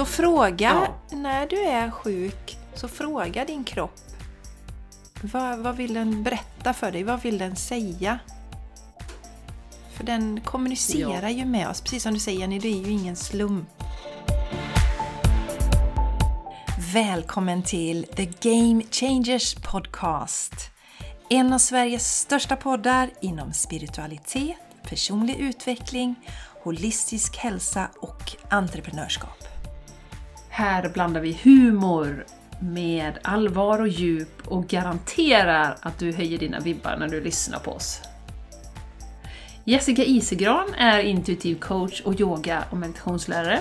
Så fråga när du är sjuk, så fråga din kropp. Vad, vad vill den berätta för dig? Vad vill den säga? För den kommunicerar ju med oss, precis som du säger Jenny, det är ju ingen slump. Välkommen till The Game Changers Podcast. En av Sveriges största poddar inom spiritualitet, personlig utveckling, holistisk hälsa och entreprenörskap. Här blandar vi humor med allvar och djup och garanterar att du höjer dina vibbar när du lyssnar på oss. Jessica Isegran är intuitiv coach och yoga och meditationslärare.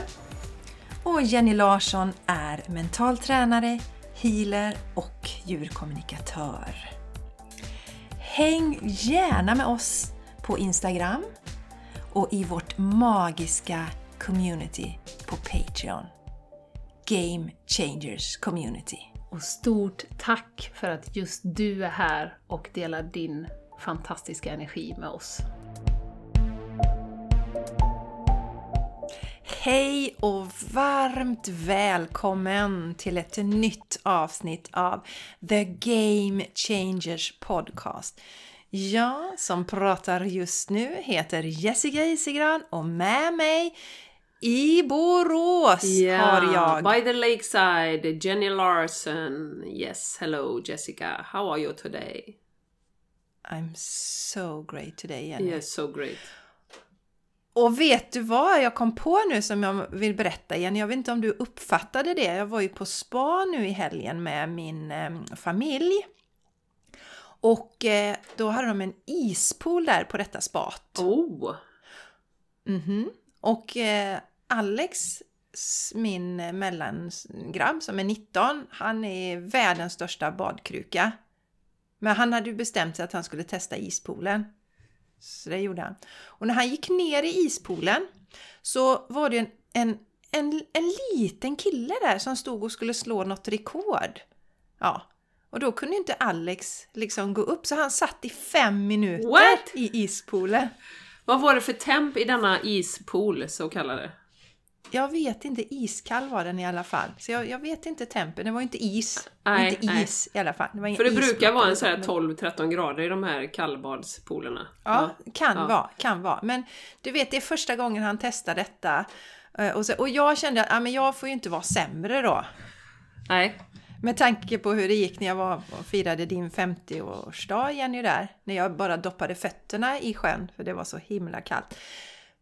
Och Jenny Larsson är mental tränare, healer och djurkommunikatör. Häng gärna med oss på Instagram och i vårt magiska community på Patreon. Game Changers Community. Och stort tack för att just du är här och delar din fantastiska energi med oss. Hej och varmt välkommen till ett nytt avsnitt av The Game Changers Podcast. Jag som pratar just nu heter Jessica Isigran och med mig i Borås har jag... by the lakeside, Jenny Larsson. Yes, hello Jessica. How are you today? I'm so great today Jenny. Yes, so great. Och vet du vad jag kom på nu som jag vill berätta igen? Jag vet inte om du uppfattade det. Jag var ju på spa nu i helgen med min eh, familj. Och eh, då hade de en ispool där på detta spat. Oh! Mhm. Och eh, Alex, min mellangrabb som är 19, han är världens största badkruka. Men han hade ju bestämt sig att han skulle testa ispoolen. Så det gjorde han. Och när han gick ner i ispoolen så var det en, en, en, en liten kille där som stod och skulle slå något rekord. Ja, och då kunde inte Alex liksom gå upp så han satt i fem minuter What? i ispoolen. Vad var det för temp i denna ispool, så kallade? Jag vet inte, iskall var den i alla fall. Så jag, jag vet inte tempen, det var inte is. Nej, inte nej. is i alla fall. Det För det brukar vara en så här men- 12-13 grader i de här kallbadspoolerna. Ja, kan Ja. vara, kan vara. Men du vet, det är första gången han testar detta. Eh, Och, så, och jag kände att ja, men jag får ju inte vara sämre då. Nej, Med tanke på hur det gick när jag var och firade din 50-årsdag Jenny där. När jag bara doppade fötterna i sjön för det var så himla kallt.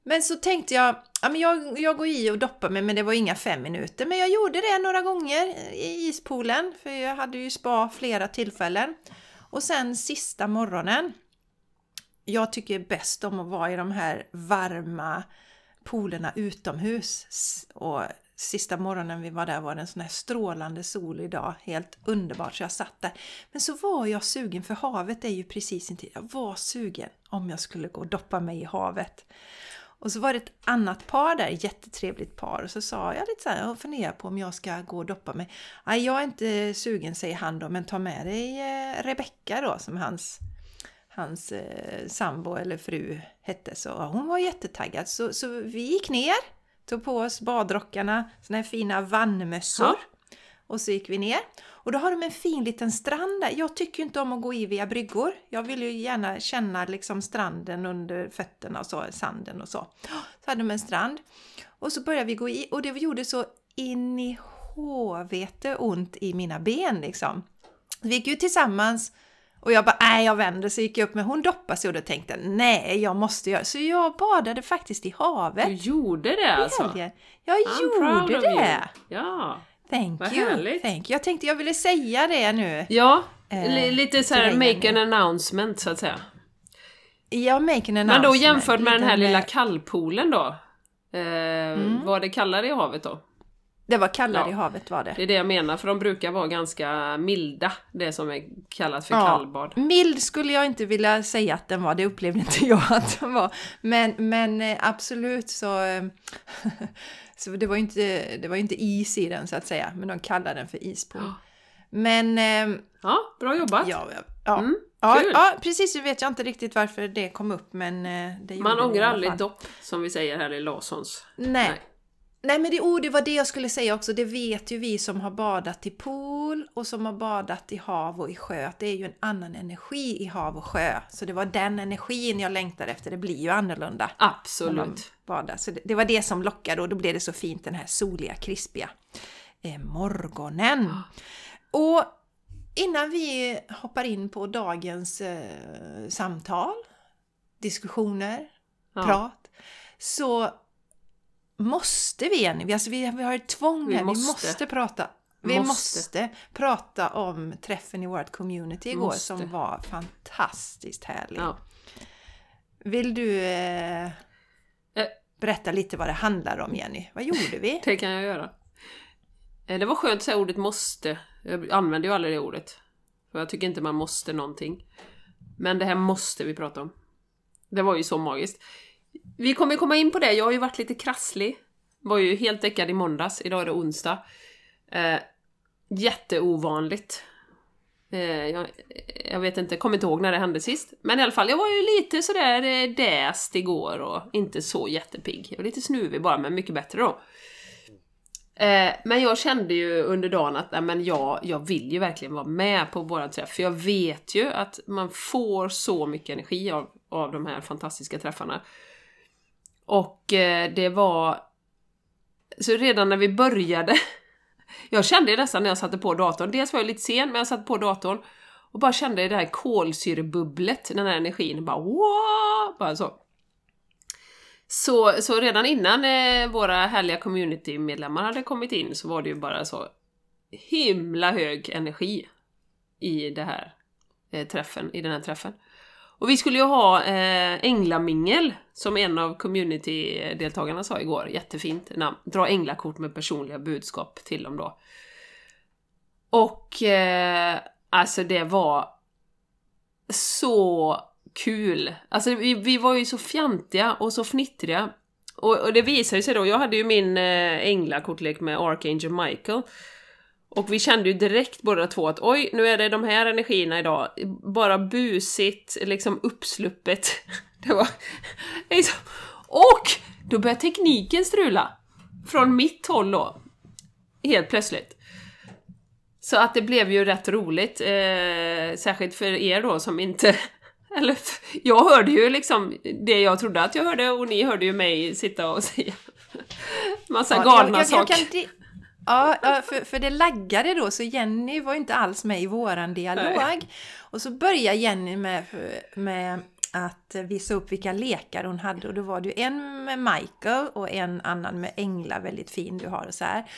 Men så tänkte jag, ja men jag, jag går i och doppar mig men det var inga fem minuter. Men jag gjorde det några gånger i ispoolen för jag hade ju spa flera tillfällen. Och sen sista morgonen. Jag tycker bäst om att vara i de här varma poolerna utomhus. Och sista morgonen vi var där var det en sån här strålande solig dag. Helt underbart, så jag satt där. Men så var jag sugen, för havet är ju precis intill. Jag var sugen om jag skulle gå och doppa mig i havet. Och så var det ett annat par där, jättetrevligt par. Och så sa jag lite så här, jag funderar på om jag ska gå och doppa mig. Nej, jag är inte sugen, säger han då, men ta med dig eh, Rebecka då, som hans hans eh, sambo eller fru hette så. Hon var jättetaggad så, så vi gick ner, tog på oss badrockarna, såna här fina vannmössor. Ja. Och så gick vi ner. Och då har de en fin liten strand där. Jag tycker ju inte om att gå i via bryggor. Jag vill ju gärna känna liksom stranden under fötterna och så, sanden och så. Så hade de en strand. Och så började vi gå i och det gjorde så in i håvete ont i mina ben liksom. Vi gick ju tillsammans och jag bara, nej jag vänder, så gick jag upp med hon doppade sig och då tänkte jag, nej jag måste göra Så jag badade faktiskt i havet du gjorde det alltså? Jag proud gjorde of you. det! Ja. Thank Vad you! härligt. Thank you. Jag tänkte jag ville säga det nu. Ja, Eh, li- lite så här make an announcement så att säga. Jag make an Men då announcement. jämfört med den här lilla eh, kallpoolen då? Eh, Mm. Var det kallare i havet då? Det var kallare Ja. i havet var det. Det är det jag menar, för de brukar vara ganska milda, det som är kallat för Ja. kallbad. Mild skulle jag inte vilja säga att den var, det upplevde inte jag att den var. Men, men eh, absolut så... så det var ju inte, det var inte is i den så att säga, men de kallar den för. Ja. Men... eh, Ja, bra jobbat! Ja, ja, ja. Mm, ja, ja, precis. Nu vet jag inte riktigt varför det kom upp, men eh, det Man ångrar aldrig dopp, som vi säger här i Lasons. Nej, Nej. Nej men det, oh, det var det jag skulle säga också, det vet ju vi som har badat i pool och som har badat i hav och i sjö, att det är ju en annan energi i hav och sjö. Så det var den energin jag längtade efter, det blir ju annorlunda. Absolut. badar. Så det, det var det som lockade och då blev det så fint den här soliga, krispiga eh, morgonen. Och innan vi hoppar in på dagens eh, samtal, diskussioner, Ja. prat, så måste vi, Jenny, vi, alltså vi, vi har ett tvång Vi här, vi måste. måste prata. Vi måste. Måste. prata om träffen i vårt community igår Måste. som var fantastiskt härlig. Ja. Vill du eh, Eh. berätta lite vad det handlar om Jenny? Vad gjorde vi? Det kan jag göra. Eh, Det var skönt att säga ordet måste. Jag använder ju aldrig det ordet. För jag tycker inte man måste någonting. Men det här måste vi prata om. Det var ju så magiskt. Vi kommer komma in på det, jag har ju varit lite krasslig. Var ju helt däckad i måndags, idag är det onsdag. Eh, jätteovanligt. Eh, jag, jag vet inte, kommer inte ihåg när det hände sist. Men i alla fall, jag var ju lite sådär eh, däst igår och inte så jättepigg. Jag var lite snuvig bara, men mycket bättre då. Eh, men jag kände ju under dagen att nej, men jag, jag vill ju verkligen vara med på våran träff. För jag vet ju att man får så mycket energi av, av de här fantastiska träffarna. Och eh, det var... Så redan när vi började... Jag kände nästan när jag satte på datorn, dels var jag lite sen, men jag satte på datorn och bara kände det här kolsyrebubblet, den här energin, bara wow! Bara så. Så, så redan innan eh, våra härliga community-medlemmar hade kommit in så var det ju bara så himla hög energi i det här eh, träffen, i den här träffen. Och vi skulle ju ha eh, änglamingel, som en av community-deltagarna sa igår, jättefint namn. Dra änglakort med personliga budskap till dem då. Och eh, alltså det var så kul. Alltså vi, vi var ju så fjantiga och så fnittriga. Och, och det visade sig då, jag hade ju min eh, änglakortlek med Archangel Michael. Och vi kände ju direkt båda två att oj, nu är det de här energierna idag. Bara busigt, liksom uppsluppet. Det var... liksom- Och! Då började tekniken strula. Från mitt håll då. Helt plötsligt. Så att det blev ju rätt roligt. Eh, särskilt för er då som inte... Eller, jag hörde ju liksom det jag trodde att jag hörde och ni hörde ju mig sitta och säga massa Ja, galna jag, jag, jag saker. kan Ja, för, för det laggade då, så Jenny var inte alls med i våran dialog. Och så började Jenny med, med att visa upp vilka lekar hon hade och då var det ju en med Michael och en annan med Ängla, väldigt fin du har och så här.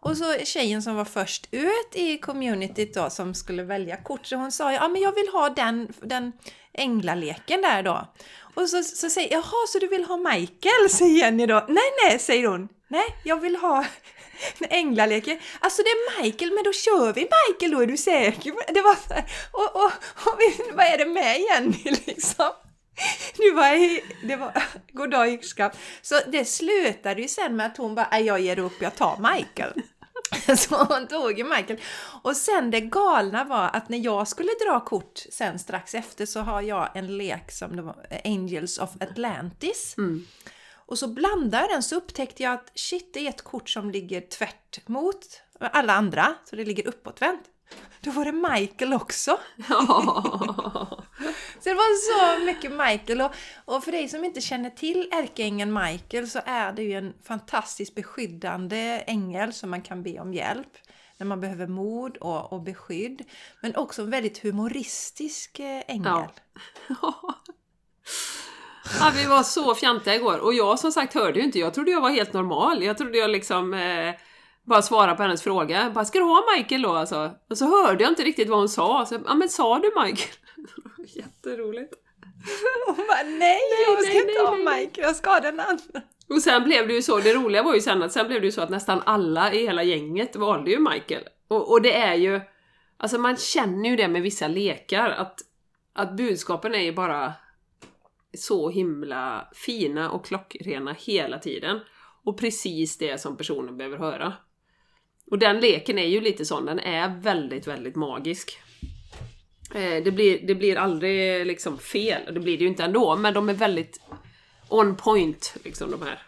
Och så tjejen som var först ut i communityt då som skulle välja kort, så hon sa ja men jag vill ha den, den änglaleken där då. Och så, så säger jag, jaha så du vill ha Michael? säger Jenny då. Nej nej, säger hon. Nej, jag vill ha änglaleken. Alltså det är Michael, men då kör vi Michael då, är du säker? Det var så här, och, och, och vad är det med Jenny liksom? Nu var jag, det var goddag yxskaft. Så det slutade ju sen med att hon bara, jag ger upp, jag tar Michael. Så hon tog ju Michael. Och sen det galna var att när jag skulle dra kort sen strax efter så har jag en lek som det var Angels of Atlantis. Mm. Och så blandade jag den så upptäckte jag att shit, det är ett kort som ligger tvärt mot alla andra, så det ligger uppåtvänt. Då var det Michael också. Ja. Så det var så mycket Michael och, och för dig som inte känner till ärkeängeln Michael så är det ju en fantastiskt beskyddande ängel som man kan be om hjälp när man behöver mod och, och beskydd. Men också en väldigt humoristisk eh, ängel. Ja. Ja, vi var så fjantiga igår och jag som sagt hörde ju inte, jag trodde jag var helt normal. Jag trodde jag liksom eh, bara svarade på hennes fråga. Bara, ska du ha Michael då alltså? Och så hörde jag inte riktigt vad hon sa. Så, ja men sa du Michael? Jätteroligt. Hon bara, nej, jag ska nej, inte nej, ha nej, nej. Michael, jag ska ha den andra. Och sen blev det ju så, det roliga var ju sen att sen blev det ju så att nästan alla i hela gänget valde ju Michael. Och, och det är ju, alltså man känner ju det med vissa lekar att, att budskapen är ju bara så himla fina och klockrena hela tiden. Och precis det som personen behöver höra. Och den leken är ju lite sån, den är väldigt, väldigt magisk. Eh, det, blir, det blir aldrig liksom fel, det blir det ju inte ändå, men de är väldigt on point, liksom de här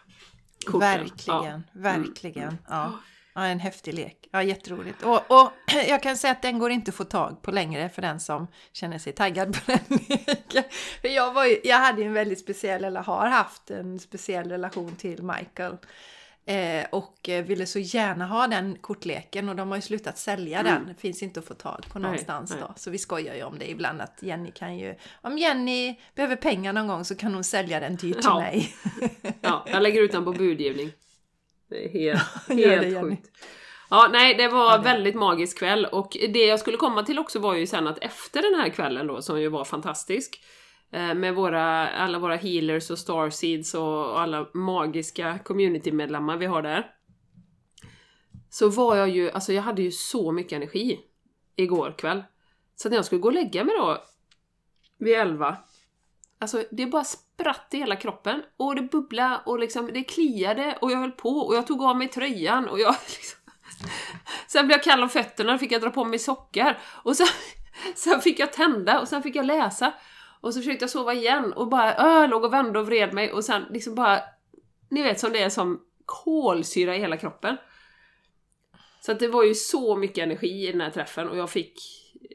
korten. Verkligen, Ja. verkligen. Ja. ja, en häftig lek. Ja, jätteroligt. Och, och jag kan säga att den går inte att få tag på längre för den som känner sig taggad på den. För jag, var ju, jag hade ju en väldigt speciell, eller har haft en speciell relation till Michael. Eh, och eh, ville så gärna ha den kortleken och de har ju slutat sälja den. Det finns inte att få tag på någonstans nej. då. Så vi skojar ju om det ibland att Jenny kan ju, om Jenny behöver pengar någon gång så kan hon sälja den dyrt till Ja. mig. Ja, jag lägger ut den på budgivning. Det är helt, det, helt Jenny. sjukt. Ja, nej, det var Ja, det- väldigt magisk kväll och det jag skulle komma till också var ju sen att efter den här kvällen då, som ju var fantastisk, eh, med våra, alla våra healers och starseeds och alla magiska community-medlemmar vi har där. Så var jag ju, alltså jag hade ju så mycket energi igår kväll. Så när jag skulle gå och lägga mig då vid 11 Alltså det bara spratt i hela kroppen och det bubblade och liksom det kliade och jag höll på och jag tog av mig tröjan och jag liksom... Sen blev jag kall om fötterna och fick jag dra på mig sockar. Och sen, sen fick jag tända och sen fick jag läsa. Och så försökte jag sova igen och bara öh, låg och vände och vred mig. Och sen liksom bara... Ni vet som det är som kolsyra i hela kroppen. Så att det var ju så mycket energi i den här träffen och jag fick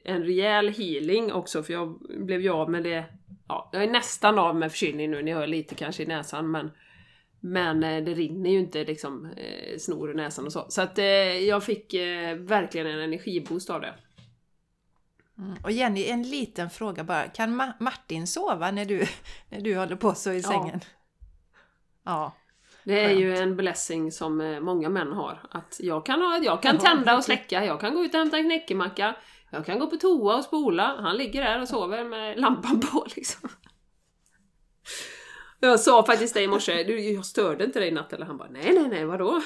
en rejäl healing också för jag blev ju av med det. Ja, jag är nästan av med förkylning nu, ni hör lite kanske i näsan men men eh, det rinner ju inte liksom eh, snor i näsan och så. Så att eh, jag fick verkligen en energiboost av det. Mm. Och Jenny, en liten fråga bara. Kan Ma- Martin sova när du, när du håller på så i Ja. sängen? Ja. Det är Skönt. ju en blessing som många män har. Att jag kan, ha, jag kan tända och släcka, jag kan gå ut och hämta en knäckemacka. Jag kan gå på toa och spola. Han ligger där och sover med lampan på liksom. Jag sa faktiskt det i morse, du, jag störde inte dig i natt eller? Han bara nej nej nej vadå?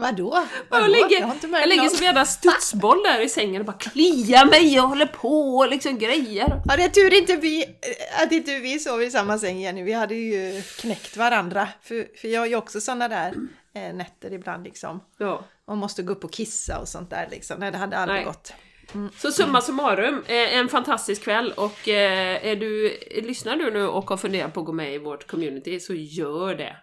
Vadå? Jag Vadå? ligger, har inte jag märkt ligger som en jävla studsboll där i sängen och bara kliar mig, jag håller på och liksom grejer. Ja, det är tur inte vi, att inte vi sov i samma säng Jenny. Vi hade ju knäckt varandra. För, för jag har ju också sådana där eh, nätter ibland liksom. Ja. Man måste gå upp och kissa och sånt där liksom. Nej, det hade aldrig Nej. gått. Så summa summarum, eh, en fantastisk kväll och eh, är du, lyssnar du nu och har funderat på att gå med i vårt community så gör det.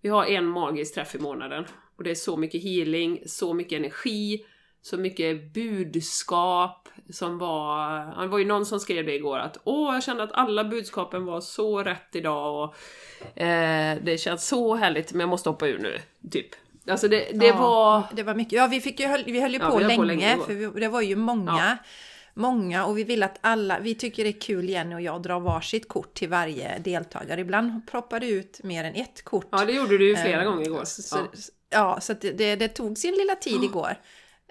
Vi har en magisk träff i månaden och det är så mycket healing, så mycket energi, så mycket budskap som var... Det var ju någon som skrev det igår att åh, jag kände att alla budskapen var så rätt idag och eh, det känns så härligt men jag måste hoppa ur nu, typ. Alltså det, det Ja, var... Det var mycket. Ja, vi, fick ju, vi höll ju Ja, på, vi länge, på länge för vi, det var ju många. Många och vi vill att alla, vi tycker det är kul Jenny och jag drar varsitt kort till varje deltagare. Ibland ploppar det ut mer än ett kort. Ja, det gjorde du ju flera Eh, gånger igår. Så, Ja. ja, så att det, det, tog sin lilla tid igår.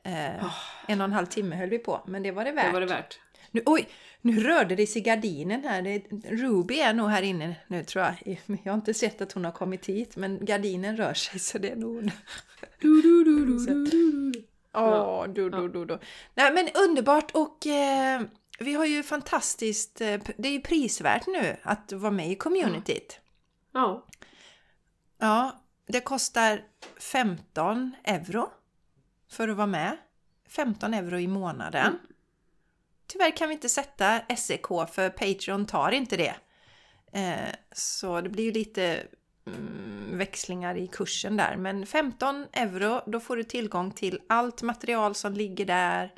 Eh, en och en halv timme höll vi på, men det var det värt. Det var det värt. Nu, oj, nu rörde det sig i gardinen här. Det, Ruby är nog här inne nu tror jag. Jag har inte sett att hon har kommit hit, men gardinen rör sig så det är nog... Du. Åh, du, du, du, du. Nej men underbart och eh, vi har ju fantastiskt, eh, det är ju prisvärt nu att vara med i communityt. Ja. Ja, det kostar 15 euro för att vara med. 15 euro i månaden. Mm. Tyvärr kan vi inte sätta SEK för Patreon tar inte det. Eh, så det blir ju lite mm, växlingar i kursen där. Men 15 euro, då får du tillgång till allt material som ligger där.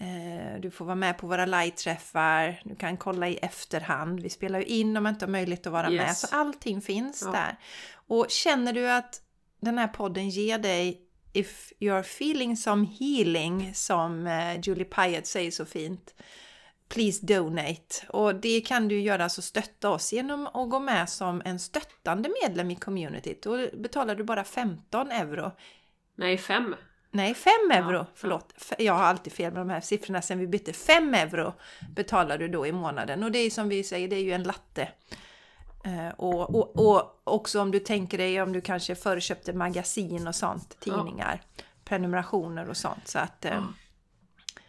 Eh, Du får vara med på våra live-träffar, du kan kolla i efterhand. Vi spelar ju in om man inte har möjlighet att vara med, Yes. så allting finns Ja. där. Och känner du att den här podden ger dig If you're feeling some healing, som eh, Julie Pyatt säger så fint, Please donate. Och det kan du göra, alltså stötta oss genom att gå med som en stöttande medlem i communityt. Då betalar du bara 15 euro. Nej, fem. Nej, 5 euro. Ja, Förlåt. Jag har alltid fel med de här siffrorna sen vi bytte. 5 euro betalar du då i månaden. Och det är som vi säger, det är ju en latte. Eh, och, och, och också om du tänker dig om du kanske förköpte magasin och sånt, tidningar, prenumerationer och sånt. Så att... Eh,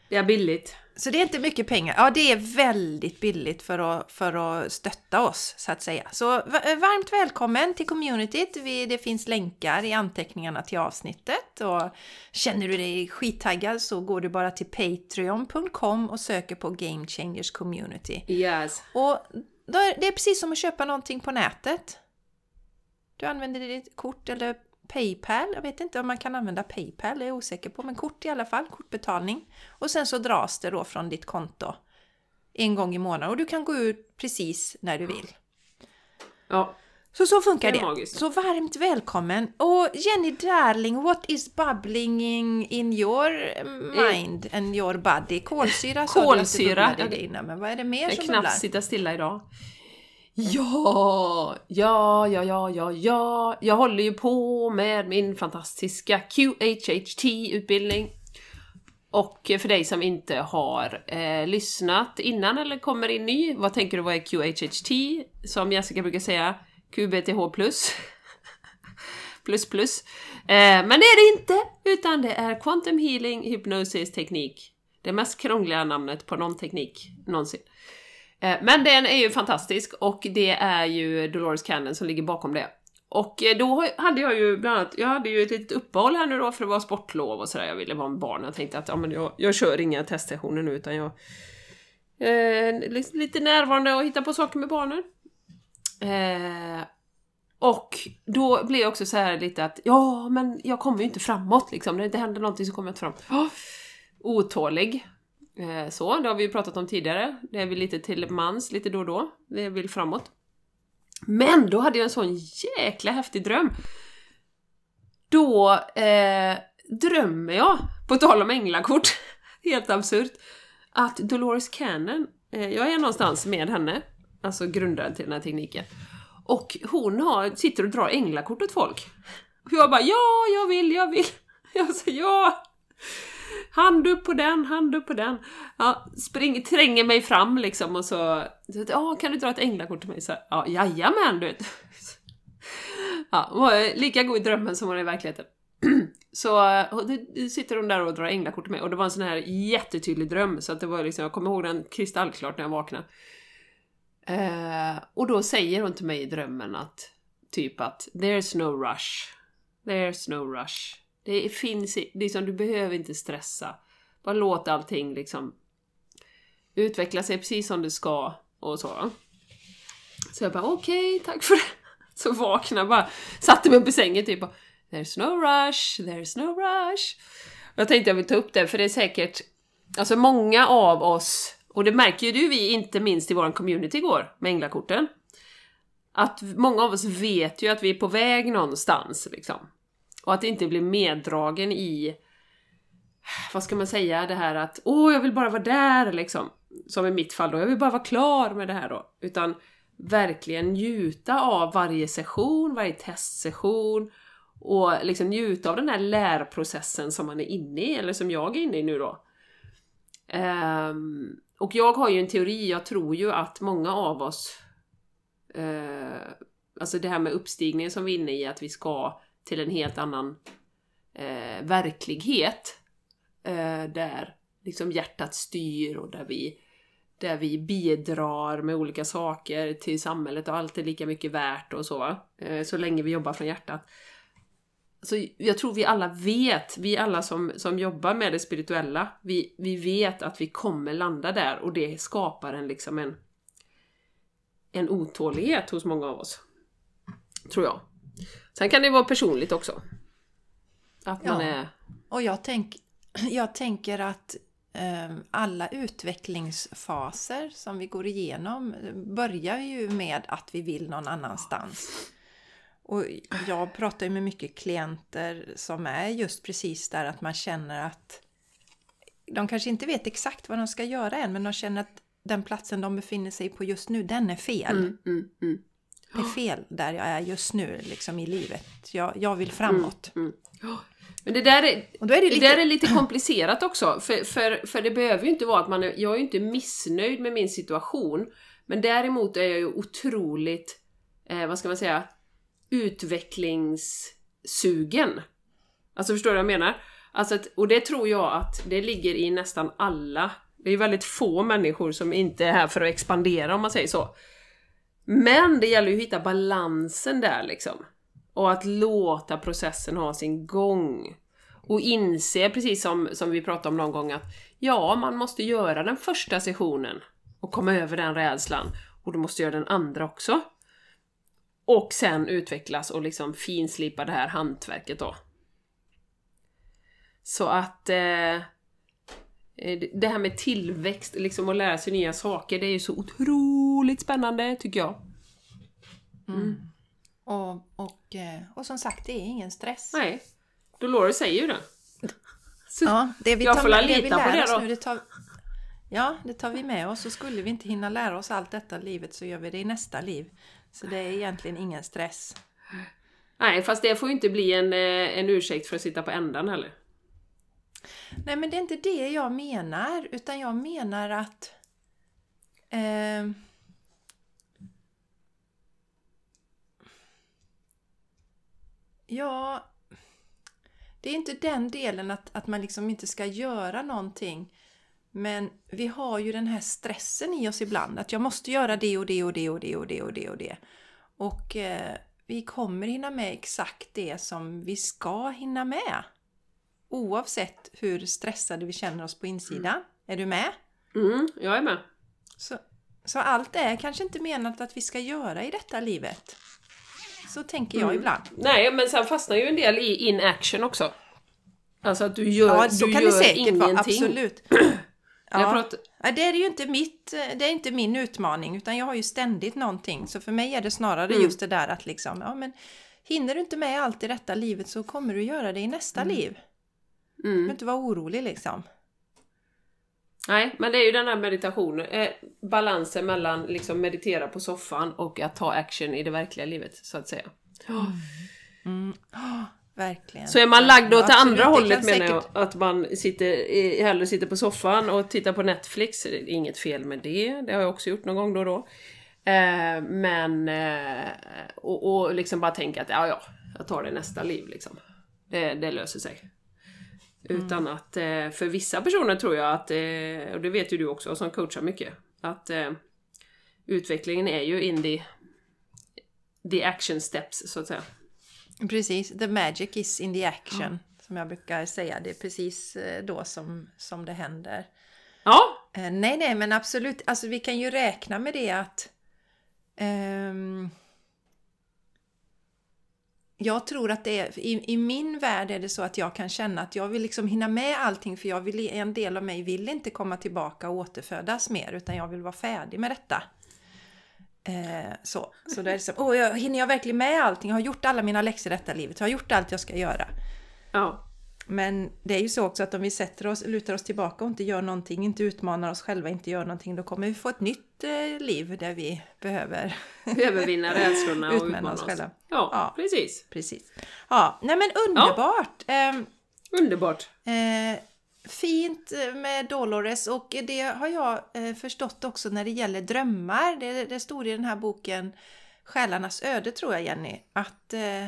Det är billigt. så det är inte mycket pengar. Ja, det är väldigt billigt för att, för att stötta oss, så att säga. Så va- varmt välkommen till communityt. Vi, det finns länkar i anteckningarna till avsnittet. Och känner du dig skittaggad så går du bara till patreon.com och söker på Game Changers Community. Yes. Och är, det är precis som att köpa någonting på nätet. Du använder ditt kort eller Paypal. Jag vet inte om man kan använda Paypal, det är jag osäker på. Men kort i alla fall, kortbetalning. Och sen så dras det då från ditt konto en gång i månaden och du kan gå ut precis när du vill. Ja, så så funkar Det det. Så varmt välkommen! Och Jenny darling, what is bubbling in your mind and your body? Kolsyra sa du att det Kolsyra, bubblade ja, i det- dina, men vad är det mer jag som kan knappt bubblar? sitta stilla idag. Ja, ja, ja, ja, ja, ja. Jag håller ju på med min fantastiska QHHT-utbildning. Och för dig som inte har eh, lyssnat innan eller kommer in ny, vad tänker du vad är QHHT? Som Jessica brukar säga, QBTH+. plus plus. Eh, men det är det inte, utan det är Quantum Healing Hypnosis Teknik. Det mest krångliga namnet på någon teknik någonsin. Eh, Men den är ju fantastisk och det är ju Dolores Cannon som ligger bakom det. Och eh, då hade jag ju bland annat, jag hade ju ett litet uppehåll här nu då för det var sportlov och sådär, jag ville vara med barnen. Jag tänkte att ja, men jag, jag kör inga teststationer nu utan jag eh, lite- lite närvarande och hittar på saker med barnen. Eh, och då blev jag också så här lite att ja, men jag kommer ju inte framåt liksom. När det inte händer någonting så kommer jag inte framåt. Oh, otålig. Eh, så, det har vi ju pratat om tidigare. Det är vi lite till mans, lite då och då. Vi vill framåt. Men då hade jag en sån jäkla häftig dröm. Då eh, drömmer jag, på tal om änglakort, helt absurt, att Dolores Cannon, eh, jag är någonstans med henne, alltså grundaren till den här tekniken, och hon har, sitter och drar änglakort åt folk. Och jag bara ja, jag vill, jag vill. Jag säger ja. Hand upp på den, hand upp på den. Ja, spring, tränger mig fram liksom och så... ja, kan du dra ett änglakort till mig? Så, ja, jajamän, du vet. Ja, hon var lika god i drömmen som hon är i verkligheten. Så sitter hon där och drar änglakort till mig och det var en sån här jättetydlig dröm så att det var liksom, jag kommer ihåg den kristallklart när jag vaknade. Eh, och då säger hon till mig i drömmen att typ att there's no rush. There's no rush. Det finns liksom, du behöver inte stressa. Bara låt allting liksom utveckla sig precis som det ska och så. Så jag bara okej, tack för det. Så vaknade jag bara, satte mig upp i sängen typ och There's no rush, there's no rush. Och Jag tänkte jag vill ta upp det för det är säkert, alltså många av oss, och det märker ju du vi inte minst i vår community igår med änglakorten. Att många av oss vet ju att vi är på väg någonstans liksom. Och att inte bli meddragen i, vad ska man säga, det här att åh, jag vill bara vara där liksom. Som i mitt fall då, jag vill bara vara klar med det här då. Utan verkligen njuta av varje session, varje testsession och liksom njuta av den här lärprocessen som man är inne i, eller som jag är inne i nu då. Um, och jag har ju en teori, jag tror ju att många av oss eh, Alltså det här med uppstigningen som vi är inne i, att vi ska till en helt annan eh, verklighet. Eh, där liksom hjärtat styr och där vi, där vi bidrar med olika saker till samhället och allt är lika mycket värt och så. Eh, så länge vi jobbar från hjärtat. Så jag tror vi alla vet, vi alla som, som jobbar med det spirituella, vi, vi vet att vi kommer landa där och det skapar en liksom en, en otålighet hos många av oss. Tror jag. Sen kan det vara personligt också. Att man Ja. är... Och jag, tänk, jag tänker att eh, alla utvecklingsfaser som vi går igenom börjar ju med att vi vill någon annanstans. Och jag pratar ju med mycket klienter som är just precis där att man känner att de kanske inte vet exakt vad de ska göra än, men de känner att den platsen de befinner sig på just nu, den är fel. Mm, mm, mm. Det är fel där jag är just nu liksom i livet. Jag, jag vill framåt. Men det där är, Och då är det det lite... där är lite komplicerat också, för, för, för det behöver ju inte vara att man är, jag är ju inte missnöjd med min situation, men däremot är jag ju otroligt, eh, vad ska man säga, utvecklingssugen. Alltså förstår du vad jag menar? Alltså att, och det tror jag att det ligger i nästan alla, det är ju väldigt få människor som inte är här för att expandera om man säger så. Men det gäller ju att hitta balansen där liksom. Och att låta processen ha sin gång. Och inse, precis som, som vi pratade om någon gång, att ja, man måste göra den första sessionen och komma över den rädslan. Och du måste göra den andra också. Och sen utvecklas och liksom finslipa det här hantverket då. Så att eh, det här med tillväxt, liksom att lära sig nya saker, det är ju så otroligt spännande tycker jag. Och, och, eh, och som sagt, det är ingen stress. Nej, Dolores säger ju det. Så, Ja, det vi Jag tar får med, väl det vi lita på det då. nu, det tar, ja, det tar vi med oss. Så skulle vi inte hinna lära oss allt detta livet så gör vi det i nästa liv. Så det är egentligen ingen stress. Nej, fast det får ju inte bli en, eh, en ursäkt för att sitta på ändan heller. Nej, men det är inte det jag menar, utan jag menar att... Eh, ja, det är inte den delen att, att man liksom inte ska göra någonting. Men vi har ju den här stressen i oss ibland, att jag måste göra det och det och det och det och det och det och det. Och eh, vi kommer hinna med exakt det som vi ska hinna med. Oavsett hur stressade vi känner oss på insidan. Är du med? Mm, jag är med. Så, så allt är kanske inte menat att vi ska göra i detta livet. Så tänker jag Mm. ibland. Nej, men sen fastnar ju en del i inaction också. Alltså att du gör, Ja, så du kan gör det säkert ingenting. vara. Absolut. Ja. pratar, Nej, det är ju inte mitt, det är inte min utmaning utan jag har ju ständigt någonting. Så för mig är det snarare Mm. just det där att liksom, ja men hinner du inte med allt i detta livet så kommer du göra det i nästa liv. Du mm. behöver inte vara orolig liksom. Nej, men det är ju den här meditationen, eh, balansen mellan liksom meditera på soffan och att ta action i det verkliga livet, så att säga. Mm. Oh, verkligen. Så är man lagd åt det Absolut, andra hållet menar säkert- jag, att man sitter, hellre sitter på soffan och tittar på Netflix, det är inget fel med det, det har jag också gjort någon gång då och då. Eh, men, eh, och, och liksom bara tänka att ja, ja, jag tar det nästa liv liksom. Det, det löser sig. Utan att, eh, för vissa personer tror jag att, eh, och det vet ju du också som coachar mycket, att eh, utvecklingen är ju in the, the action steps så att säga. Precis, the magic is in the action. Som jag brukar säga, det är precis eh, då som, som det händer. Ja, Eh, nej, nej, men absolut. Alltså vi kan ju räkna med det att... ehm, jag tror att det är, i, i min värld är det så att jag kan känna att jag vill liksom hinna med allting för jag vill, en del av mig vill inte komma tillbaka och återfödas mer utan jag vill vara färdig med detta. Eh, så, så det är liksom, åh, jag, hinner jag verkligen med allting? Jag har gjort alla mina läxor i detta livet, jag har gjort allt jag ska göra. ja. Men det är ju så också att om vi sätter oss, lutar oss tillbaka och inte gör någonting, inte utmanar oss själva, inte gör någonting, då kommer vi få ett nytt eh, liv där vi behöver Övervinna rädslorna och Utmana oss oss. själva. Ja, Ja. precis. Precis. Ja, nej men underbart! Ehm, Underbart fint eh, med Dolores och det har jag eh, förstått också när det gäller drömmar. Det, det stod i den här boken Själarnas öde tror jag Jenny, att eh,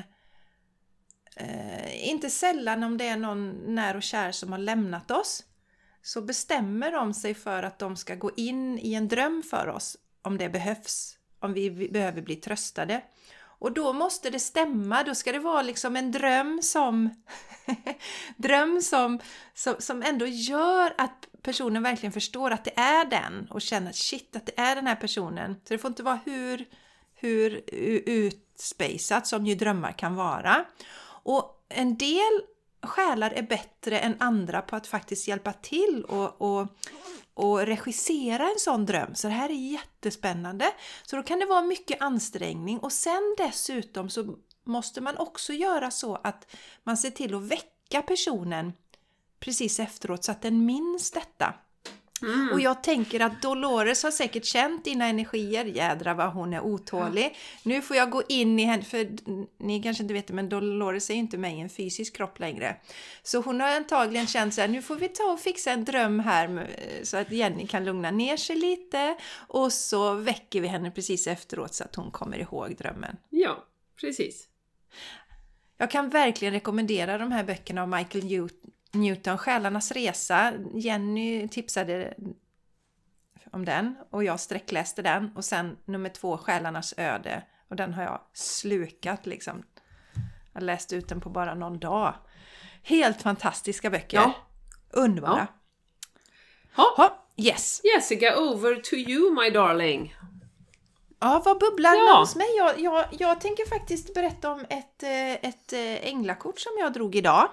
eh, inte sällan om det är någon när och kär som har lämnat oss så bestämmer de sig för att de ska gå in i en dröm för oss om det behövs, om vi behöver bli tröstade. Och då måste det stämma, då ska det vara liksom en dröm som dröm som, som, som ändå gör att personen verkligen förstår att det är den och känner att shit, att det är den här personen. Så det får inte vara hur, hur utspejsat som ju drömmar kan vara. Och en del själar är bättre än andra på att faktiskt hjälpa till och, och, och regissera en sån dröm. Så det här är jättespännande. Så då kan det vara mycket ansträngning och sen dessutom så måste man också göra så att man ser till att väcka personen precis efteråt så att den minns detta. Mm. Och jag tänker att Dolores har säkert känt dina energier. Jädra vad hon är otålig. Nu får jag gå in i henne, för ni kanske inte vet det, men Dolores är ju inte med i en fysisk kropp längre. Så hon har antagligen känt så här, nu får vi ta och fixa en dröm här så att Jenny kan lugna ner sig lite. Och så väcker vi henne precis efteråt så att hon kommer ihåg drömmen. Ja, precis. Jag kan verkligen rekommendera de här böckerna av Michael Newt- Newton, Själarnas resa. Jenny tipsade om den och jag sträckläste den. Och sen nummer två, Själarnas öde. Och den har jag slukat liksom. Jag läste ut den på bara någon dag. Helt fantastiska böcker. Ja. Underbara. Ha. Ha, yes. Jessica, over to you my darling. Ja, vad bubblar Ja. hos mig? Jag, jag, jag tänker faktiskt berätta om ett, eh, ett eh, änglakort som jag drog idag.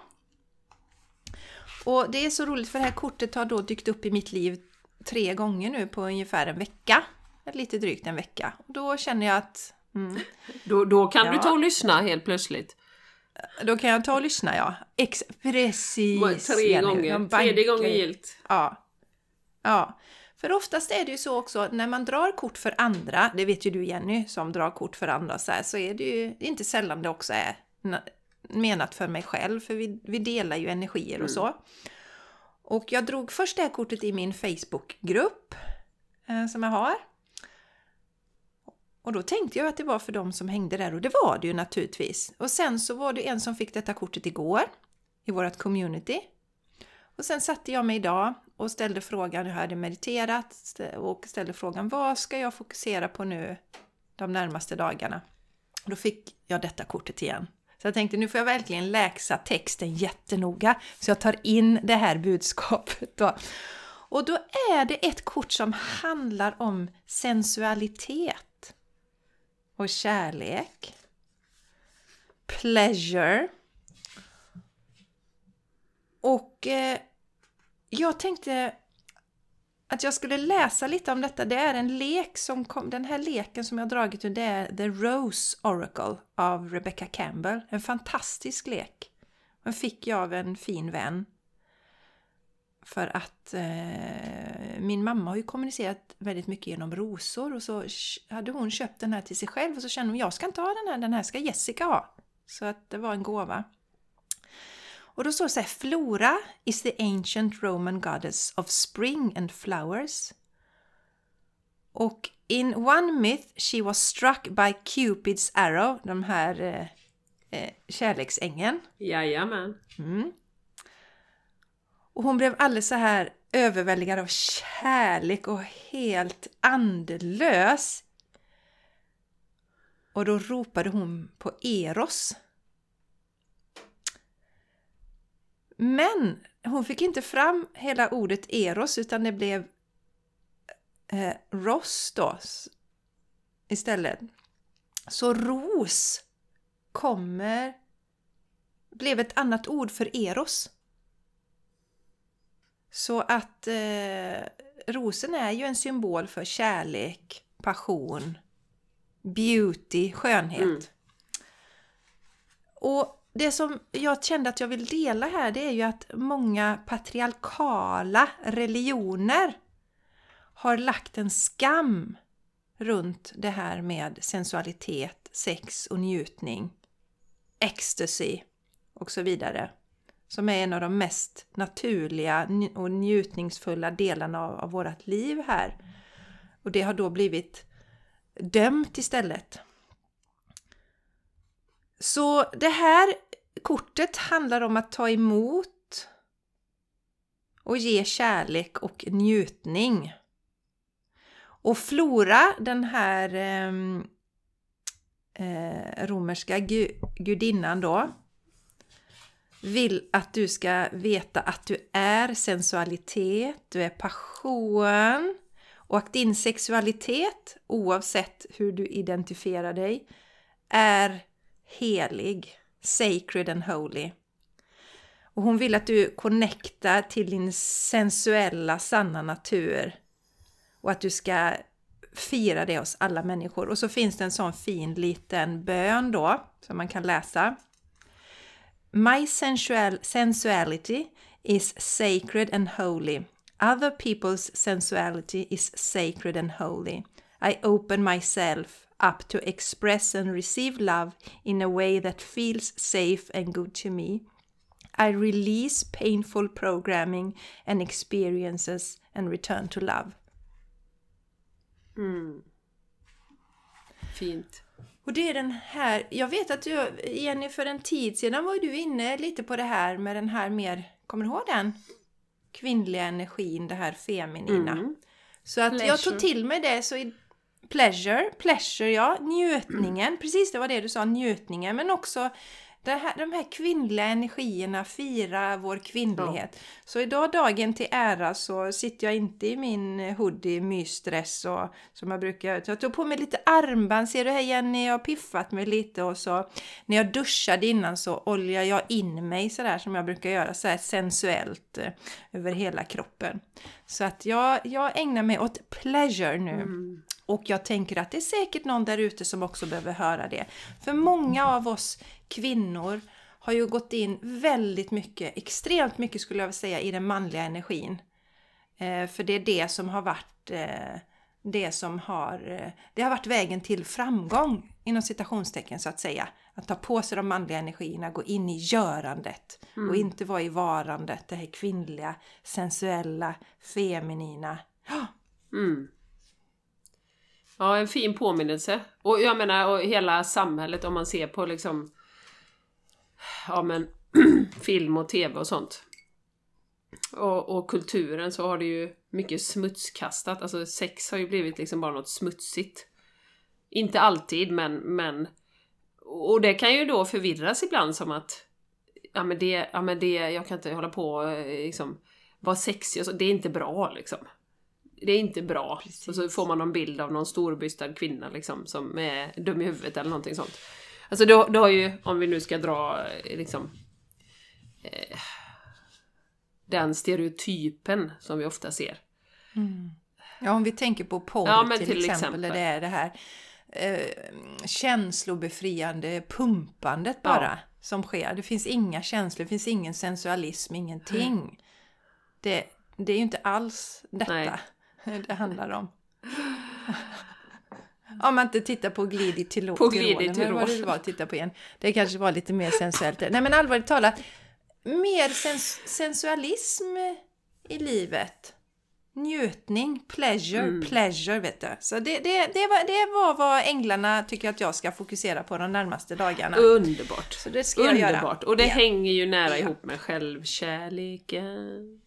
Och det är så roligt för det här kortet har då dykt upp i mitt liv tre gånger nu på ungefär en vecka. Lite drygt en vecka. Och då känner jag att mm, Då, då kan du Ja. ta och lyssna helt plötsligt. då kan jag ta och lyssna ja. Ex precis! Tre gånger. Tredje gången gilt. Ja. Ja. För oftast är det ju så också när man drar kort för andra, det vet ju du Jenny som drar kort för andra så här, så är det ju inte sällan det också är menat för mig själv, för vi, vi delar ju energier och så. Och jag drog först det här kortet i min Facebookgrupp eh, som jag har. Och då tänkte jag att det var för de som hängde där och det var det ju naturligtvis. Och sen så var det en som fick detta kortet igår i vårt community. Och sen satte jag mig idag och ställde frågan, jag hade mediterat och ställde frågan vad ska jag fokusera på nu de närmaste dagarna? Och då fick jag detta kortet igen. Så jag tänkte nu får jag verkligen läxa texten jättenoga så jag tar in det här budskapet. Då. Och då är det ett kort som handlar om sensualitet och kärlek. Pleasure. Och eh, jag tänkte att jag skulle läsa lite om detta. Det är en lek som kom, den här leken som jag har dragit ur det är The Rose Oracle av Rebecca Campbell. En fantastisk lek. Den fick jag av en fin vän. För att eh, min mamma har ju kommunicerat väldigt mycket genom rosor och så hade hon köpt den här till sig själv och så kände hon jag ska inte ha den här, den här ska Jessica ha. Så att det var en gåva. Och då står det så här, Flora is the ancient Roman goddess of spring and flowers. Och in one myth she was struck by Cupid's arrow, de här eh, eh. Jajamän. Mm. Och hon blev alldeles så här överväldigad av kärlek och helt andlös. Och då ropade hon på Eros. Men hon fick inte fram hela ordet Eros utan det blev eh, Ross då s- istället. Så ros kommer blev ett annat ord för Eros. Så att eh, rosen är ju en symbol för kärlek, passion, beauty, skönhet. Mm. Och det som jag kände att jag vill dela här det är ju att många patriarkala religioner har lagt en skam runt det här med sensualitet, sex och njutning, ecstasy och så vidare. Som är en av de mest naturliga och njutningsfulla delarna av, av vårt liv här. Och det har då blivit dömt istället. Så det här kortet handlar om att ta emot och ge kärlek och njutning. Och Flora, den här ehm, eh, romerska gu, gudinnan då, vill att du ska veta att du är sensualitet, du är passion och att din sexualitet, oavsett hur du identifierar dig, är helig, sacred and holy. Och hon vill att du connectar till din sensuella, sanna natur och att du ska fira det hos alla människor. Och så finns det en sån fin liten bön då som man kan läsa. My sensual, sensuality is sacred and holy. Other people's sensuality is sacred and holy. I open myself up to express and receive love in a way that feels safe and good to me. I release painful programming and experiences and return to love. Mm. Fint. Och det är den här, jag vet att du, Jenny, för en tid sedan var du inne lite på det här med den här mer, kommer du ihåg den? Kvinnliga energin, det här feminina. Mm. Så att jag tog till mig det, så i pleasure, pleasure ja, njutningen, precis det var det du sa, njutningen, men också här, de här kvinnliga energierna, fira vår kvinnlighet. Så idag dagen till ära så sitter jag inte i min hoodie mysdress och, som jag brukar göra. Jag tog på mig lite armband, ser du här Jenny, jag har piffat mig lite och så när jag duschade innan så oljar jag in mig sådär som jag brukar göra, så här sensuellt eh, över hela kroppen. Så att jag, jag ägnar mig åt pleasure nu. Mm. Och jag tänker att det är säkert någon där ute som också behöver höra det. För många av oss kvinnor har ju gått in väldigt mycket, extremt mycket skulle jag vilja säga, i den manliga energin. Eh, för det är det som har varit eh, det som har, eh, det har varit vägen till framgång inom citationstecken så att säga. Att ta på sig de manliga energierna, gå in i görandet och inte vara i varandet, det här kvinnliga, sensuella, feminina. Mm. Ja, en fin påminnelse. Och jag menar, och hela samhället om man ser på liksom... Ja men, film och tv och sånt. Och, och kulturen så har det ju mycket smutskastat. Alltså sex har ju blivit liksom bara något smutsigt. Inte alltid, men... men och det kan ju då förvirras ibland som att... Ja men det, ja men det, jag kan inte hålla på och liksom... Vara sexig och så, det är inte bra liksom det är inte bra. Precis. Och så får man någon bild av någon storbystad kvinna liksom som är dum i huvudet eller någonting sånt. Alltså det, det har ju, om vi nu ska dra eh, liksom eh, den stereotypen som vi ofta ser. Ja, om vi tänker på porr Ja, till, till exempel, där det är det här eh, känslobefriande pumpandet bara Ja. som sker. Det finns inga känslor, det finns ingen sensualism, ingenting. Det, det är ju inte alls detta Nej. Det handlar om. Om man inte tittar på Glid i Tilo- På Glid i vad det var att titta på igen. Det kanske var lite mer sensuellt. Nej men allvarligt talat, mer sens- sensualism i livet. Njutning, pleasure, Mm. pleasure vet du. Så det, det, det, var, det var vad änglarna tycker att jag ska fokusera på de närmaste dagarna. Underbart! Så det ska jag göra. Underbart! Och det Ja. hänger ju nära Ja. ihop med självkärleken.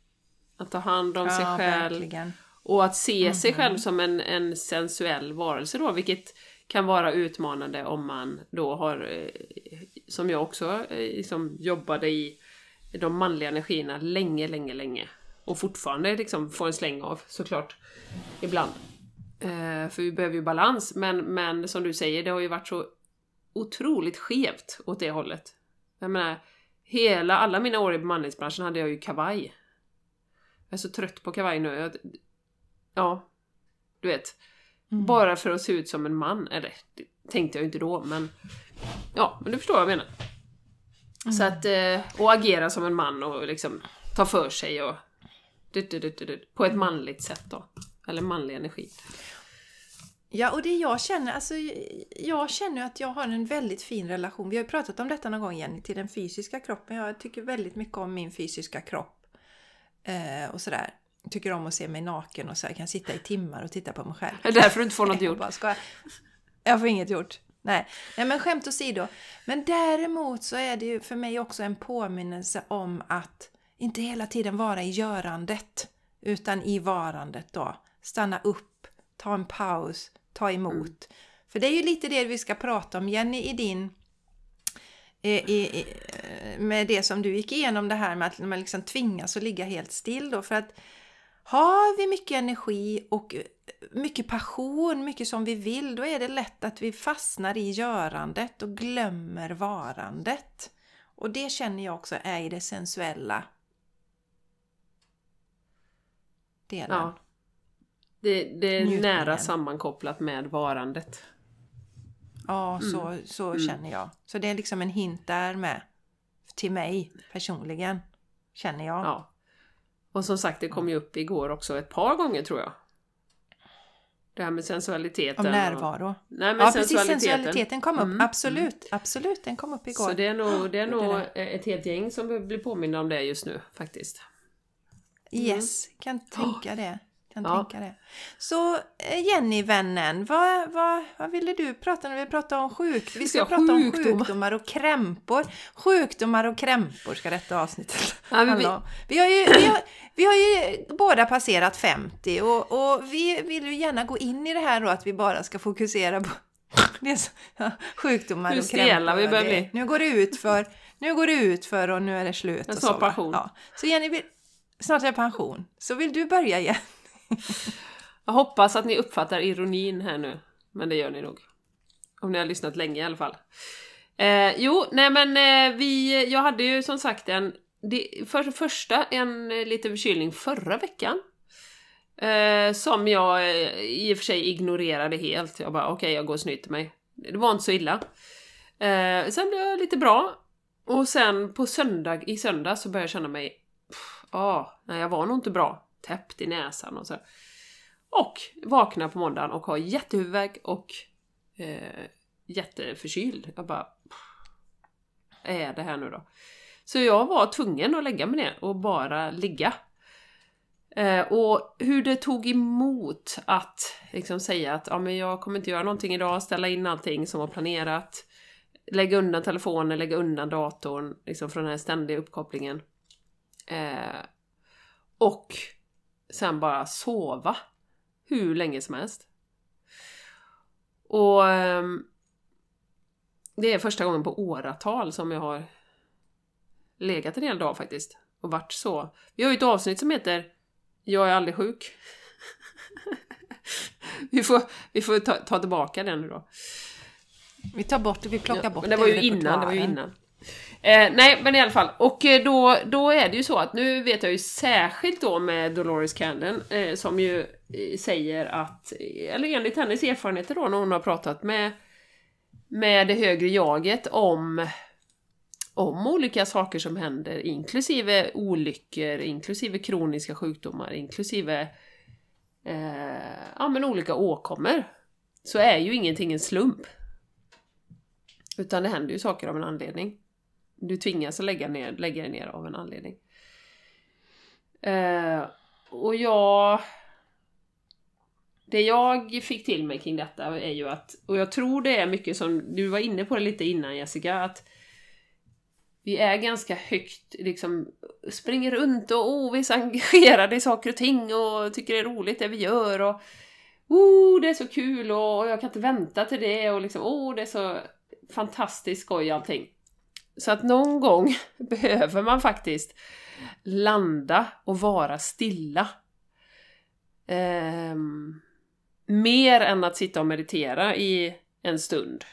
Att ta hand om sig Ja, själv. verkligen. Och att se sig Mhm. själv som en, en sensuell varelse då, vilket kan vara utmanande om man då har, eh, som jag också eh, liksom jobbade i, de manliga energierna länge, länge, länge. Och fortfarande liksom får en släng av, såklart, ibland. Eh, för vi behöver ju balans, men, men som du säger, det har ju varit så otroligt skevt åt det hållet. Jag menar, hela, alla mina år i bemanningsbranschen hade jag ju kavaj. Jag är så trött på kavaj nu. Jag, Ja, du vet. Mm. Bara för att se ut som en man. Eller, det tänkte jag ju inte då, men... Ja, men du förstår vad jag menar. Så att, eh, och agera som en man och liksom ta för sig och... Du, du, du, du, du, på ett manligt sätt då. Eller manlig energi. Ja, och det jag känner, alltså jag känner att jag har en väldigt fin relation. Vi har ju pratat om detta någon gång Jenny, till den fysiska kroppen. Jag tycker väldigt mycket om min fysiska kropp. Eh, och sådär. Jag tycker om att se mig naken och så här. Jag kan sitta i timmar och titta på mig själv. Det är därför du inte får något Jag gjort. bara skojar. Jag får inget gjort. Nej. Nej, men skämt åsido. Men däremot så är det ju för mig också en påminnelse om att inte hela tiden vara i görandet, utan i varandet då. Stanna upp, ta en paus, ta emot. För det är ju lite det vi ska prata om, Jenny, i din i, i, med det som du gick igenom det här med att man liksom tvingas att ligga helt still då för att har vi mycket energi och mycket passion, mycket som vi vill, då är det lätt att vi fastnar i görandet och glömmer varandet. Och det känner jag också är i det sensuella delen. Ja. Det, det är Njutningen. nära sammankopplat med varandet. Ja, så, så Mm. känner jag. Så det är liksom en hint där med. Till mig personligen, känner jag. Ja. Och som sagt, det kom ju upp igår också ett par gånger tror jag. Det här med sensualiteten. Om och- närvaro. Nej, men Ja, precis. sensualiteten. Sensualiteten kom upp. Mm, Absolut. Absolut, den kom upp igår. Så det är nog, det är nog det. ett helt gäng som blir påminna om det just nu faktiskt. Yes, kan tänka det. Kan Ja. tänka det. Så eh, Jenny, vännen, vad, vad, vad ville du prata om? Vi pratar om sjuk... Vi ska Ja, prata om sjukdomar. sjukdomar och krämpor. Sjukdomar och krämpor ska detta avsnittet Ja, vi-. Vi har ju, vi har, vi har ju båda passerat 50 och, och vi vill ju gärna gå in i det här då att vi bara ska fokusera på Det så, ja, sjukdomar och krämpor vi börjar bli. Nu går det ut för, nu går det ut för och nu är det slut. Jag och så. Ja. Så Jenny, vill, snart är det pension. Så vill du börja igen? Jag hoppas att ni uppfattar ironin här nu. Men det gör ni nog. Om ni har lyssnat länge i alla fall. Eh, jo, nej men eh, vi, jag hade ju som sagt en, det, för det första en eh, liten förkylning förra veckan. Eh, som jag eh, i och för sig ignorerade helt. Jag bara okej, jag går och snyter mig. Det var inte så illa. Eh, sen blev jag lite bra. Och sen på söndag, i söndag så började jag känna mig, Ja, ah, nej jag var nog inte bra. Täppt i näsan och så. Och vaknar på måndagen och har jättehuvudvärk och eh, jätteförkyld. Jag bara... pff, Är det här nu då? Så jag var tvungen att lägga mig ner och bara ligga. Eh, och hur det tog emot att liksom säga att ja, men jag kommer inte göra någonting idag, ställa in allting som var planerat, lägga undan telefonen, lägga undan datorn, liksom från den här ständiga uppkopplingen. Eh, och sen bara sova hur länge som helst. Och ehm, det är första gången på åratal som jag har legat en hel dag faktiskt. Och varit så. Vi har ju ett avsnitt som heter Jag är aldrig sjuk. vi får, vi får ta, ta tillbaka den nu då. Vi tar bort det, vi plockar Ja, bort men det var ju innan, det var ju innan. Eh, nej, men i alla fall. Och eh, då, då är det ju så att nu vet jag ju särskilt då med Dolores Cannon eh, som ju eh, säger att, eh, eller enligt hennes erfarenheter då när hon har pratat med, med det högre jaget om om olika saker som händer, inklusive olyckor, inklusive kroniska sjukdomar, inklusive eh, ja, men olika åkommor, så är ju ingenting en slump. Utan det händer ju saker av en anledning. Du tvingas att lägga, ner, lägga dig ner av en anledning. Eh, och jag... Det jag fick till mig kring detta är ju att, och jag tror det är mycket som, du var inne på det lite innan Jessica, att vi är ganska högt, liksom, springer runt och oh, vi är så engagerade i saker och ting och tycker det är roligt det vi gör och oh, det är så kul och jag kan inte vänta till det och liksom, oh, det är så fantastiskt skoj allting. Så att någon gång behöver man faktiskt landa och vara stilla. Um, mer än att sitta och meditera i en stund.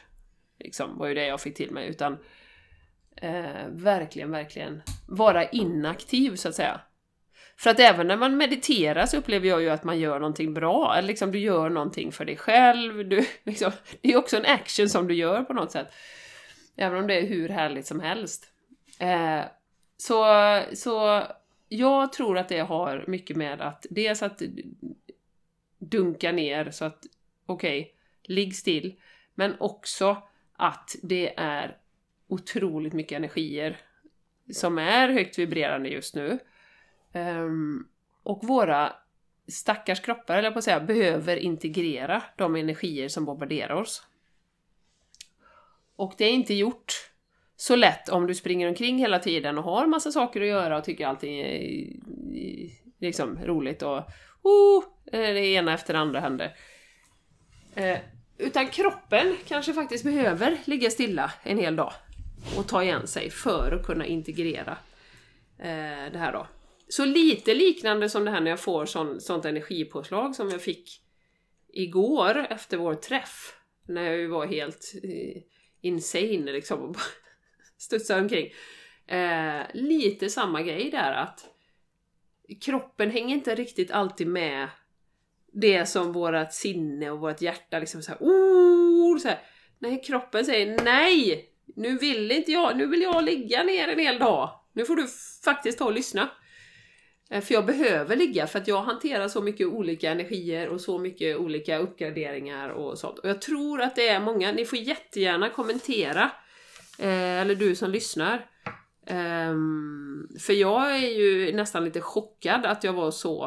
Liksom, var ju det jag fick till mig. Utan uh, verkligen, verkligen vara inaktiv så att säga. För att även när man mediterar så upplever jag ju att man gör någonting bra, eller liksom du gör någonting för dig själv, du, liksom, det är ju också en action som du gör på något sätt. Även om det är hur härligt som helst. Eh, så, så jag tror att det har mycket med att dels att dunka ner så att okej, okay, ligg still, men också att det är otroligt mycket energier som är högt vibrerande just nu. Um, och våra stackars kroppar, eller på att säga, behöver integrera de energier som bombarderar oss. Och det är inte gjort så lätt om du springer omkring hela tiden och har massa saker att göra och tycker allting är liksom roligt och oh, eh, det ena efter det andra händer. Eh, utan kroppen kanske faktiskt behöver ligga stilla en hel dag och ta igen sig för att kunna integrera eh, det här då. Så lite liknande som det här när jag får sån, sånt energipåslag som jag fick igår efter vår träff. När jag ju var helt eh, insane liksom och bara studsar omkring. Eh, lite samma grej där att kroppen hänger inte riktigt alltid med det som vårat sinne och vårt hjärta liksom såhär oh, så här. Nej, kroppen säger nej! Nu vill inte jag, nu vill jag ligga ner en hel dag. Nu får du faktiskt ta och lyssna. För jag behöver ligga för att jag hanterar så mycket olika energier och så mycket olika uppgraderingar och sånt. Och jag tror att det är många, ni får jättegärna kommentera, eh, eller du som lyssnar. Um, för jag är ju nästan lite chockad att jag var så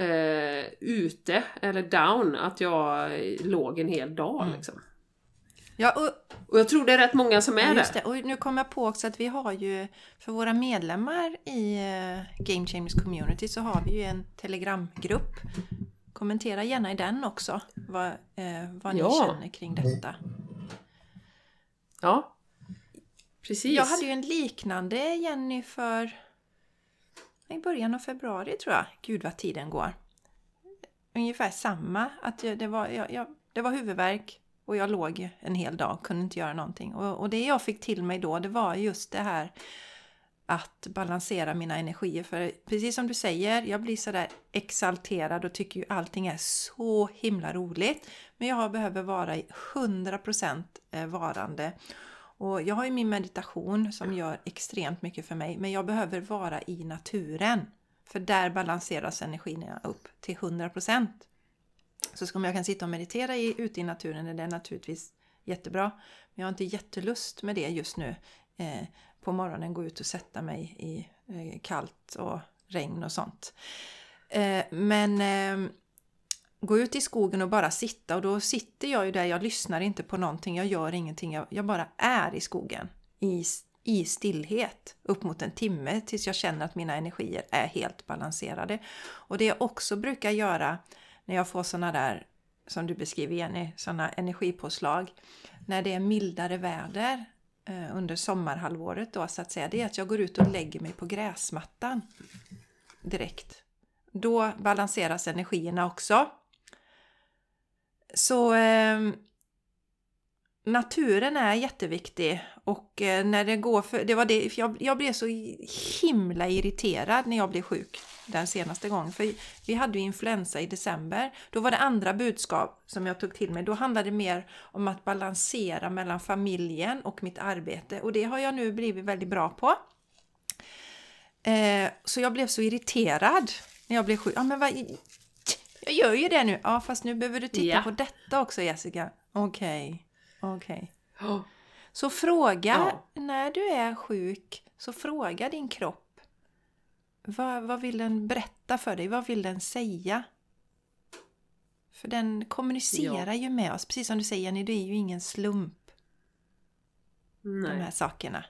uh, ute, eller down, att jag låg en hel dag Mm. liksom. Ja, och, Och jag tror det är rätt många som är det. det. Och nu kom jag på också att vi har ju för våra medlemmar i eh, Game Changers Community så har vi ju en telegramgrupp kommentera gärna i den också vad, eh, vad ni Ja. känner kring detta. Ja. Precis. Jag hade ju en liknande Jenny för i början av februari tror jag. Gud vad tiden går. Ungefär samma. Att det, var, jag, jag, det var huvudvärk och jag låg en hel dag, kunde inte göra någonting. Och, och det jag fick till mig då, det var just det här att balansera mina energier. För precis som du säger, jag blir sådär exalterad och tycker ju allting är så himla roligt. Men jag behöver vara i 100% eh, varande. Och jag har ju min meditation som gör extremt mycket för mig. Men jag behöver vara i naturen. För där balanseras energierna upp till 100%. Så om jag kan sitta och meditera i, ute i naturen är det naturligtvis jättebra. Men jag har inte jättelust med det just nu. Eh, på morgonen gå ut och sätta mig i eh, kallt och regn och sånt. Eh, men eh, gå ut i skogen och bara sitta och då sitter jag ju där, jag lyssnar inte på någonting, jag gör ingenting, jag, jag bara är i skogen. I, i stillhet upp mot en timme tills jag känner att mina energier är helt balanserade. Och det jag också brukar göra när jag får sådana där, som du beskriver Jenny, sådana energipåslag, när det är mildare väder eh, under sommarhalvåret då så att säga, det är att jag går ut och lägger mig på gräsmattan direkt. Då balanseras energierna också. Så eh, naturen är jätteviktig och eh, när det går för, det var det, jag, jag blev så himla irriterad när jag blev sjuk den senaste gången. För vi hade ju influensa i december. Då var det andra budskap som jag tog till mig. Då handlade det mer om att balansera mellan familjen och mitt arbete och det har jag nu blivit väldigt bra på. Eh, så jag blev så irriterad när jag blev sjuk. Ja, men vad, jag gör ju det nu. Ja, fast nu behöver du titta Ja. på detta också Jessica. Okej, okej. Ja. Så fråga Ja. när du är sjuk, så fråga din kropp. Vad, vad vill den berätta för dig? Vad vill den säga? För den kommunicerar ju med oss. Precis som du säger Jenny, det är ju ingen slump de Nej. här sakerna.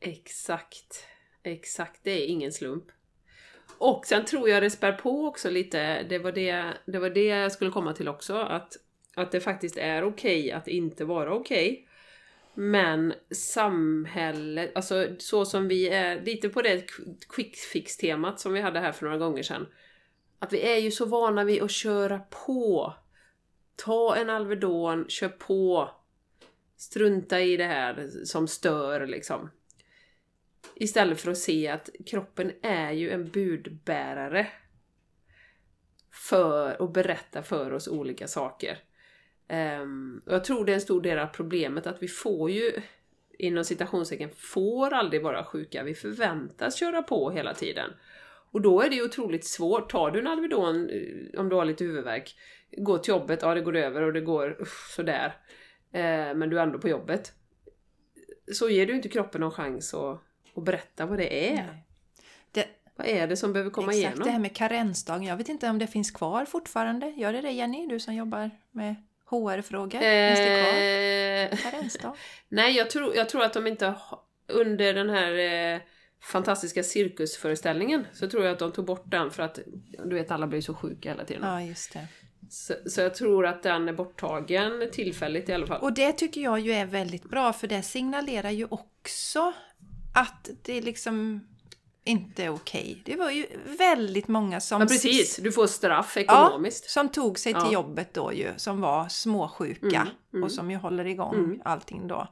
Exakt. Exakt, det är ingen slump. Och sen tror jag det spär på också lite, det var det, det, var det jag skulle komma till också, att, att det faktiskt är okej att inte vara okej. Men samhället, alltså så som vi är, lite på det quick fix-temat som vi hade här för några gånger sedan. Att vi är ju så vana vid att köra på. Ta en Alvedon, kör på. Strunta i det här som stör liksom. Istället för att se att kroppen är ju en budbärare. För att berätta för oss olika saker. Ehm, och jag tror det är en stor del av problemet att vi får ju inom citationstecken får aldrig vara sjuka. Vi förväntas köra på hela tiden. Och då är det ju otroligt svårt. Tar du en Alvedon eh, om du har lite huvudvärk, gå till jobbet, ja det går över och det går usch, sådär. Eh, men du är ändå på jobbet. Så ger du inte kroppen någon chans att, att berätta vad det är. Det, Vad är det som behöver komma exakt, igenom? det här med karensdagen. Jag vet inte om det finns kvar fortfarande. Gör det det Jenny? Du som jobbar med HR-frågor. Finns det kvar? Eh, Karensdag? nej, jag tror, jag tror att de inte under den här eh, fantastiska cirkusföreställningen så tror jag att de tog bort den för att du vet alla blir så sjuka hela tiden. Ja, just det. Så, så jag tror att den är borttagen tillfälligt i alla fall. Och det tycker jag ju är väldigt bra för det signalerar ju också att det liksom inte okej. Det var ju väldigt många som... Ja precis, du får straff ekonomiskt. Som tog sig till Ja. jobbet då ju, som var småsjuka Mm, mm. och som ju håller igång Mm. allting då.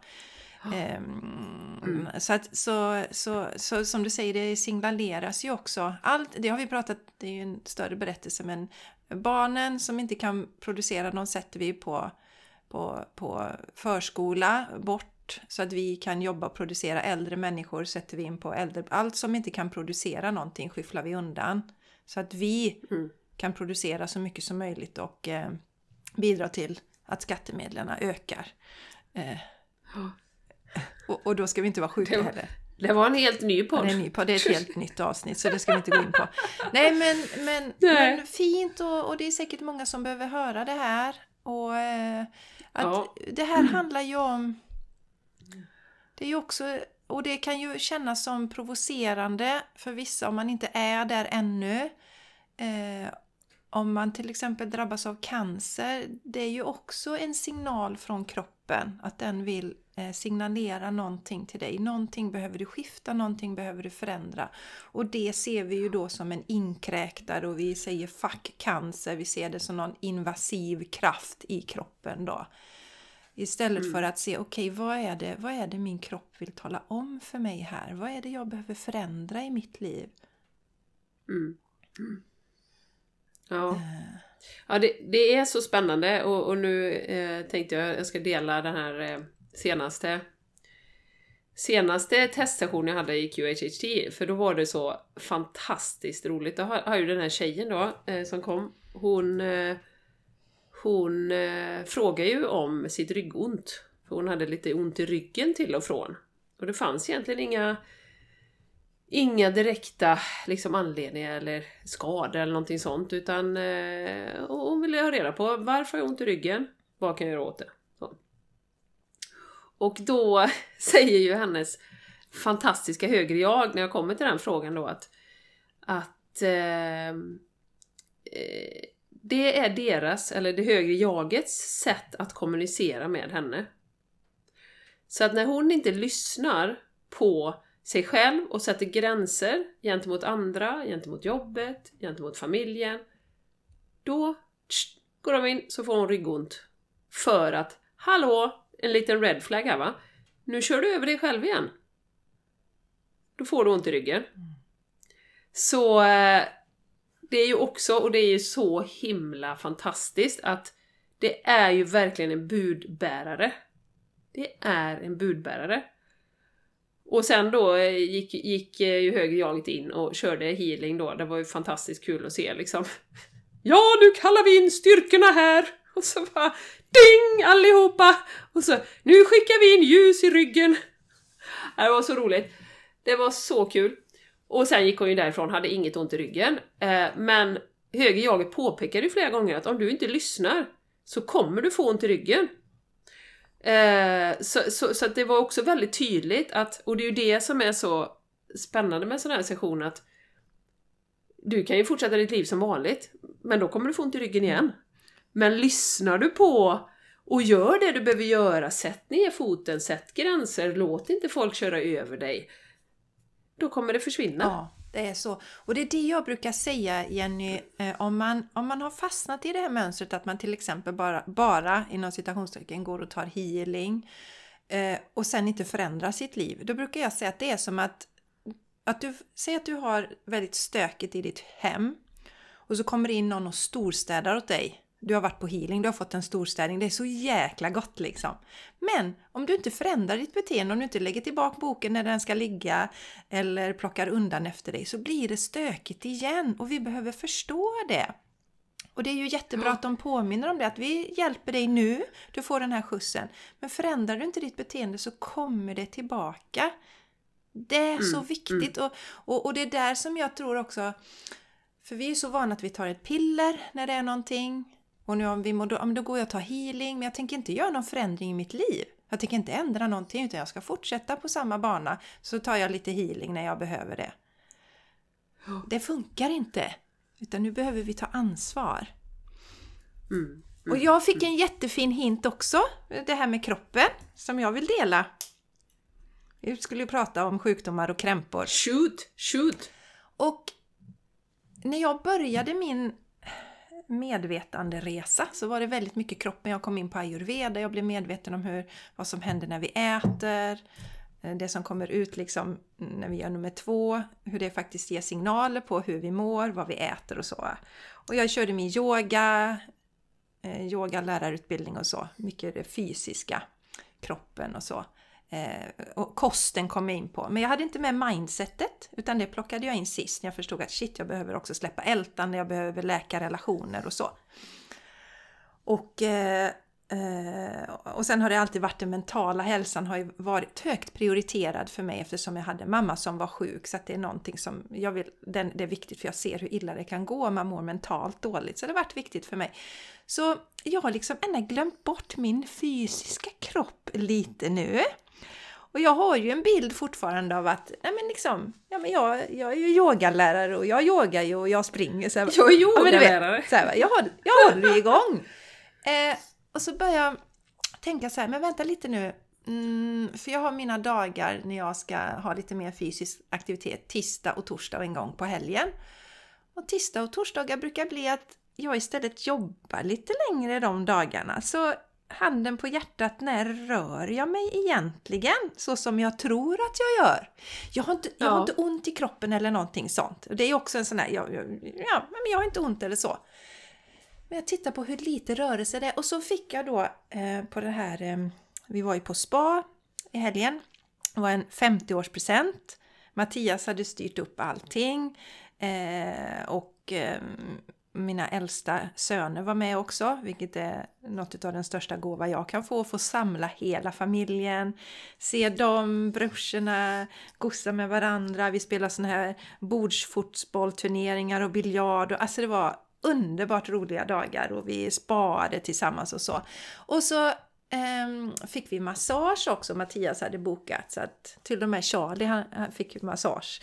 Ehm, så, att, så, så, så som du säger, det signaleras ju också. Allt, det har vi pratat, det är ju en större berättelse, men barnen som inte kan producera, de sätter vi på, på, på förskola bort så att vi kan jobba och producera. Äldre människor sätter vi in på äldre. Allt som inte kan producera någonting skyfflar vi undan. Så att vi Mm. kan producera så mycket som möjligt och eh, bidra till att skattemedlen ökar. Eh, och, och då ska vi inte vara sjuka Det var- heller. Det var en helt ny Ja, podd. det, är ny podd, det är ett helt nytt avsnitt så det ska vi inte gå in på. Nej men, men, Nej. men fint och, och det är säkert många som behöver höra det här. Och eh, att Ja. Det här handlar ju om... Det är ju också... Och det kan ju kännas som provocerande för vissa om man inte är där ännu. Eh, om man till exempel drabbas av cancer, det är ju också en signal från kroppen att den vill eh, signalera någonting till dig. Någonting behöver du skifta, någonting behöver du förändra. Och det ser vi ju då som en inkräktare och vi säger fuck cancer, vi ser det som någon invasiv kraft i kroppen då. Istället Mm. för att se, okej vad, är det, vad är det min kropp vill tala om för mig här? Vad är det jag behöver förändra i mitt liv? Mm. Mm. Ja, ja det, det är så spännande och, och nu eh, tänkte jag jag ska dela den här eh, senaste senaste testsessionen jag hade i QHHT, för då var det så fantastiskt roligt. Då har, har ju den här tjejen då eh, som kom, hon, eh, hon eh, frågar ju om sitt ryggont. För hon hade lite ont i ryggen till och från. Och det fanns egentligen inga Inga direkta liksom, anledningar eller skador eller någonting sånt utan eh, hon ville ha reda på varför har jag ont i ryggen? Vad kan jag göra åt det? Så. Och då säger ju hennes fantastiska högre jag när jag kommer till den frågan då att, att eh, eh, det är deras, eller det högre jagets sätt att kommunicera med henne. Så att när hon inte lyssnar på sig själv och sätter gränser gentemot andra, gentemot jobbet, gentemot familjen. Då tsch, går de in så får hon ryggont. För att, hallå, en liten red flag här va? Nu kör du över dig själv igen. Då får du ont i ryggen. Så eh, det är ju också, och det är ju så himla fantastiskt att det är ju verkligen en budbärare. Det är en budbärare. Och sen då eh, gick, gick eh, ju högre jaget in och körde healing då. Det var ju fantastiskt kul att se liksom. Ja, nu kallar vi in styrkorna här! Och så bara ding allihopa! Och så nu skickar vi in ljus i ryggen. Det var så roligt. Det var så kul. Och sen gick hon ju därifrån, hade inget ont i ryggen. Eh, men höger jaget påpekade ju flera gånger att om du inte lyssnar så kommer du få ont i ryggen. Eh, så, så, så att det var också väldigt tydligt att, och det är ju det som är så spännande med sådana här sessioner att du kan ju fortsätta ditt liv som vanligt, men då kommer du få ont i ryggen igen. Men lyssnar du på och gör det du behöver göra, sätt ner foten, sätt gränser, låt inte folk köra över dig. Då kommer det försvinna. Ja, det är så. Och det är det jag brukar säga Jenny, eh, om, man, om man har fastnat i det här mönstret att man till exempel bara, bara inom citationstecken går och tar healing eh, och sen inte förändrar sitt liv. Då brukar jag säga att det är som att, att du, säg att du har väldigt stökigt i ditt hem och så kommer det in någon och storstädar åt dig. Du har varit på healing, du har fått en storstädning, det är så jäkla gott liksom. Men om du inte förändrar ditt beteende, om du inte lägger tillbaka boken när den ska ligga eller plockar undan efter dig så blir det stökigt igen och vi behöver förstå det. Och det är ju jättebra att de påminner om det, att vi hjälper dig nu, du får den här skjutsen. Men förändrar du inte ditt beteende så kommer det tillbaka. Det är så Mm, viktigt och, och, och det är där som jag tror också, för vi är så vana att vi tar ett piller när det är någonting. Och nu om vi mår, då, ja, då går jag och tar healing, men jag tänker inte göra någon förändring i mitt liv. Jag tänker inte ändra någonting utan jag ska fortsätta på samma bana. Så tar jag lite healing när jag behöver det. Det funkar inte. Utan nu behöver vi ta ansvar. Mm. Och jag fick en jättefin hint också, det här med kroppen, som jag vill dela. Vi skulle ju prata om sjukdomar och krämpor. Shoot! Shoot! Och när jag började min medvetanderesa så var det väldigt mycket kroppen. Jag kom in på ayurveda, jag blev medveten om hur, vad som händer när vi äter, eh, det som kommer ut liksom när vi gör nummer två, hur det faktiskt ger signaler på hur vi mår, vad vi äter och så. Och jag körde min yoga, eh, yoga, lärarutbildning och så, mycket det fysiska, kroppen och så. Eh, och kosten kom jag in på. Men jag hade inte med mindsetet, utan det plockade jag in sist när jag förstod att shit, jag behöver också släppa ältande, jag behöver läka relationer och så. Och, eh, eh, och sen har det alltid varit den mentala hälsan har ju varit högt prioriterad för mig eftersom jag hade mamma som var sjuk. Så att det är någonting som jag vill, den, det är viktigt för jag ser hur illa det kan gå om man mår mentalt dåligt. Så det har varit viktigt för mig. Så jag har liksom ändå glömt bort min fysiska kropp lite nu. Och jag har ju en bild fortfarande av att, nej men liksom, ja men jag, jag är ju yogalärare och jag yogar ju och jag springer. Så här, Jag är Ja, vet, yogalärare. så här, jag, håller, jag håller igång. Eh, och så börjar jag tänka så här, men vänta lite nu. Mm, för jag har mina dagar när jag ska ha lite mer fysisk aktivitet, tisdag och torsdag och en gång på helgen. Och tisdag och torsdagar brukar bli att jag istället jobbar lite längre de dagarna. Så handen på hjärtat, när rör jag mig egentligen så som jag tror att jag gör? Jag har inte, jag har Ja. inte ont i kroppen eller någonting sånt. Det är också en sån här, jag, jag, ja, men jag har inte ont eller så. Men jag tittar på hur lite rörelse det är och så fick jag då eh, på det här, eh, vi var ju på spa i helgen. Det var en 50-årspresent. Mattias hade styrt upp allting eh, och eh, mina äldsta söner var med också, vilket är något av den största gåva jag kan få, få samla hela familjen, se dem, brorsorna, gossa med varandra, vi spelade såna här bordsfotbollturneringar och biljard och alltså det var underbart roliga dagar och vi sparade tillsammans och så. Och så ehm, fick vi massage också, Mattias hade bokat så att till och med Charlie han, han fick massage.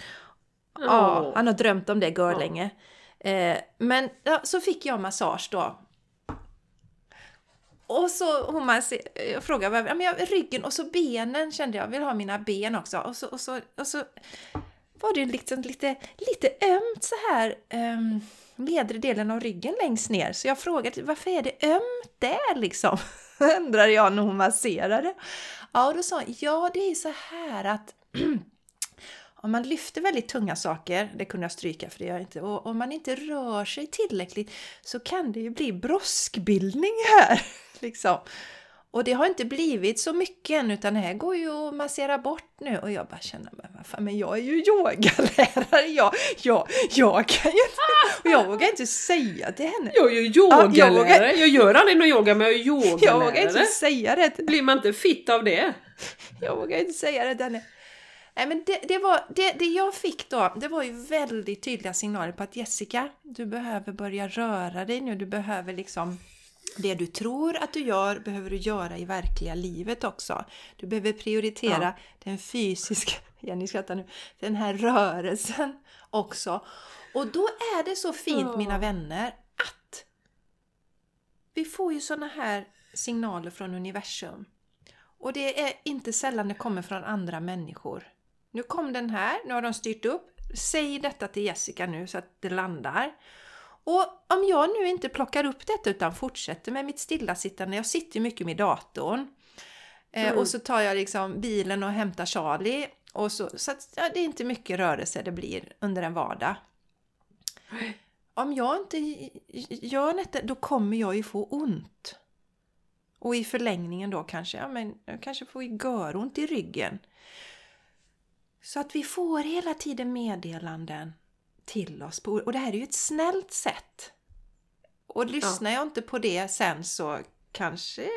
Ja, Åh. han har drömt om det gör länge. Eh, men ja, så fick jag massage då. Och så hon masse- jag frågade vad, ja, men jag, ryggen och så benen kände jag, vill ha mina ben också. Och så, och så, och så var det liksom lite, lite ömt så här, um, nedre delen av ryggen längst ner. Så jag frågade varför är det ömt där liksom? Undrade jag när hon masserade. Ja, och då sa hon, ja det är så här att om man lyfter väldigt tunga saker, det kunde jag stryka för det gör jag inte, och om man inte rör sig tillräckligt så kan det ju bli broskbildning här. Liksom. Och det har inte blivit så mycket än utan det här går ju att massera bort nu och jag bara känner men, vad fan, men jag är ju yogalärare, jag, jag, jag kan ju inte, och jag vågar inte säga till henne. Jag är ju jag yogalärare. vågar- jag, gör aldrig någon yoga men jag är yogalärare. Jag vågar inte säga det Blir man inte fit av det? Jag vågar inte säga det till henne. Nej, men det, det, var, det, det jag fick då, det var ju väldigt tydliga signaler på att Jessica, du behöver börja röra dig nu. Du behöver liksom det du tror att du gör behöver du göra i verkliga livet också. Du behöver prioritera Ja. den fysiska, Jenny skrattar nu, den här rörelsen också. Och då är det så fint Ja. mina vänner att vi får ju såna här signaler från universum. Och det är inte sällan det kommer från andra människor. Nu kom den här, nu har de styrt upp. Säg detta till Jessica nu så att det landar. Och om jag nu inte plockar upp detta utan fortsätter med mitt stillasittande, jag sitter ju mycket med datorn. Eh, Mm. och så tar jag liksom bilen och hämtar Charlie. Och så, så att, ja, det är inte mycket rörelse det blir under en vardag. Om jag inte gör detta, då kommer jag ju få ont. Och i förlängningen då kanske, ja men jag kanske får göront i ryggen. Så att vi får hela tiden meddelanden till oss. På, och det här är ju ett snällt sätt. Och lyssnar jag inte på det sen så kanske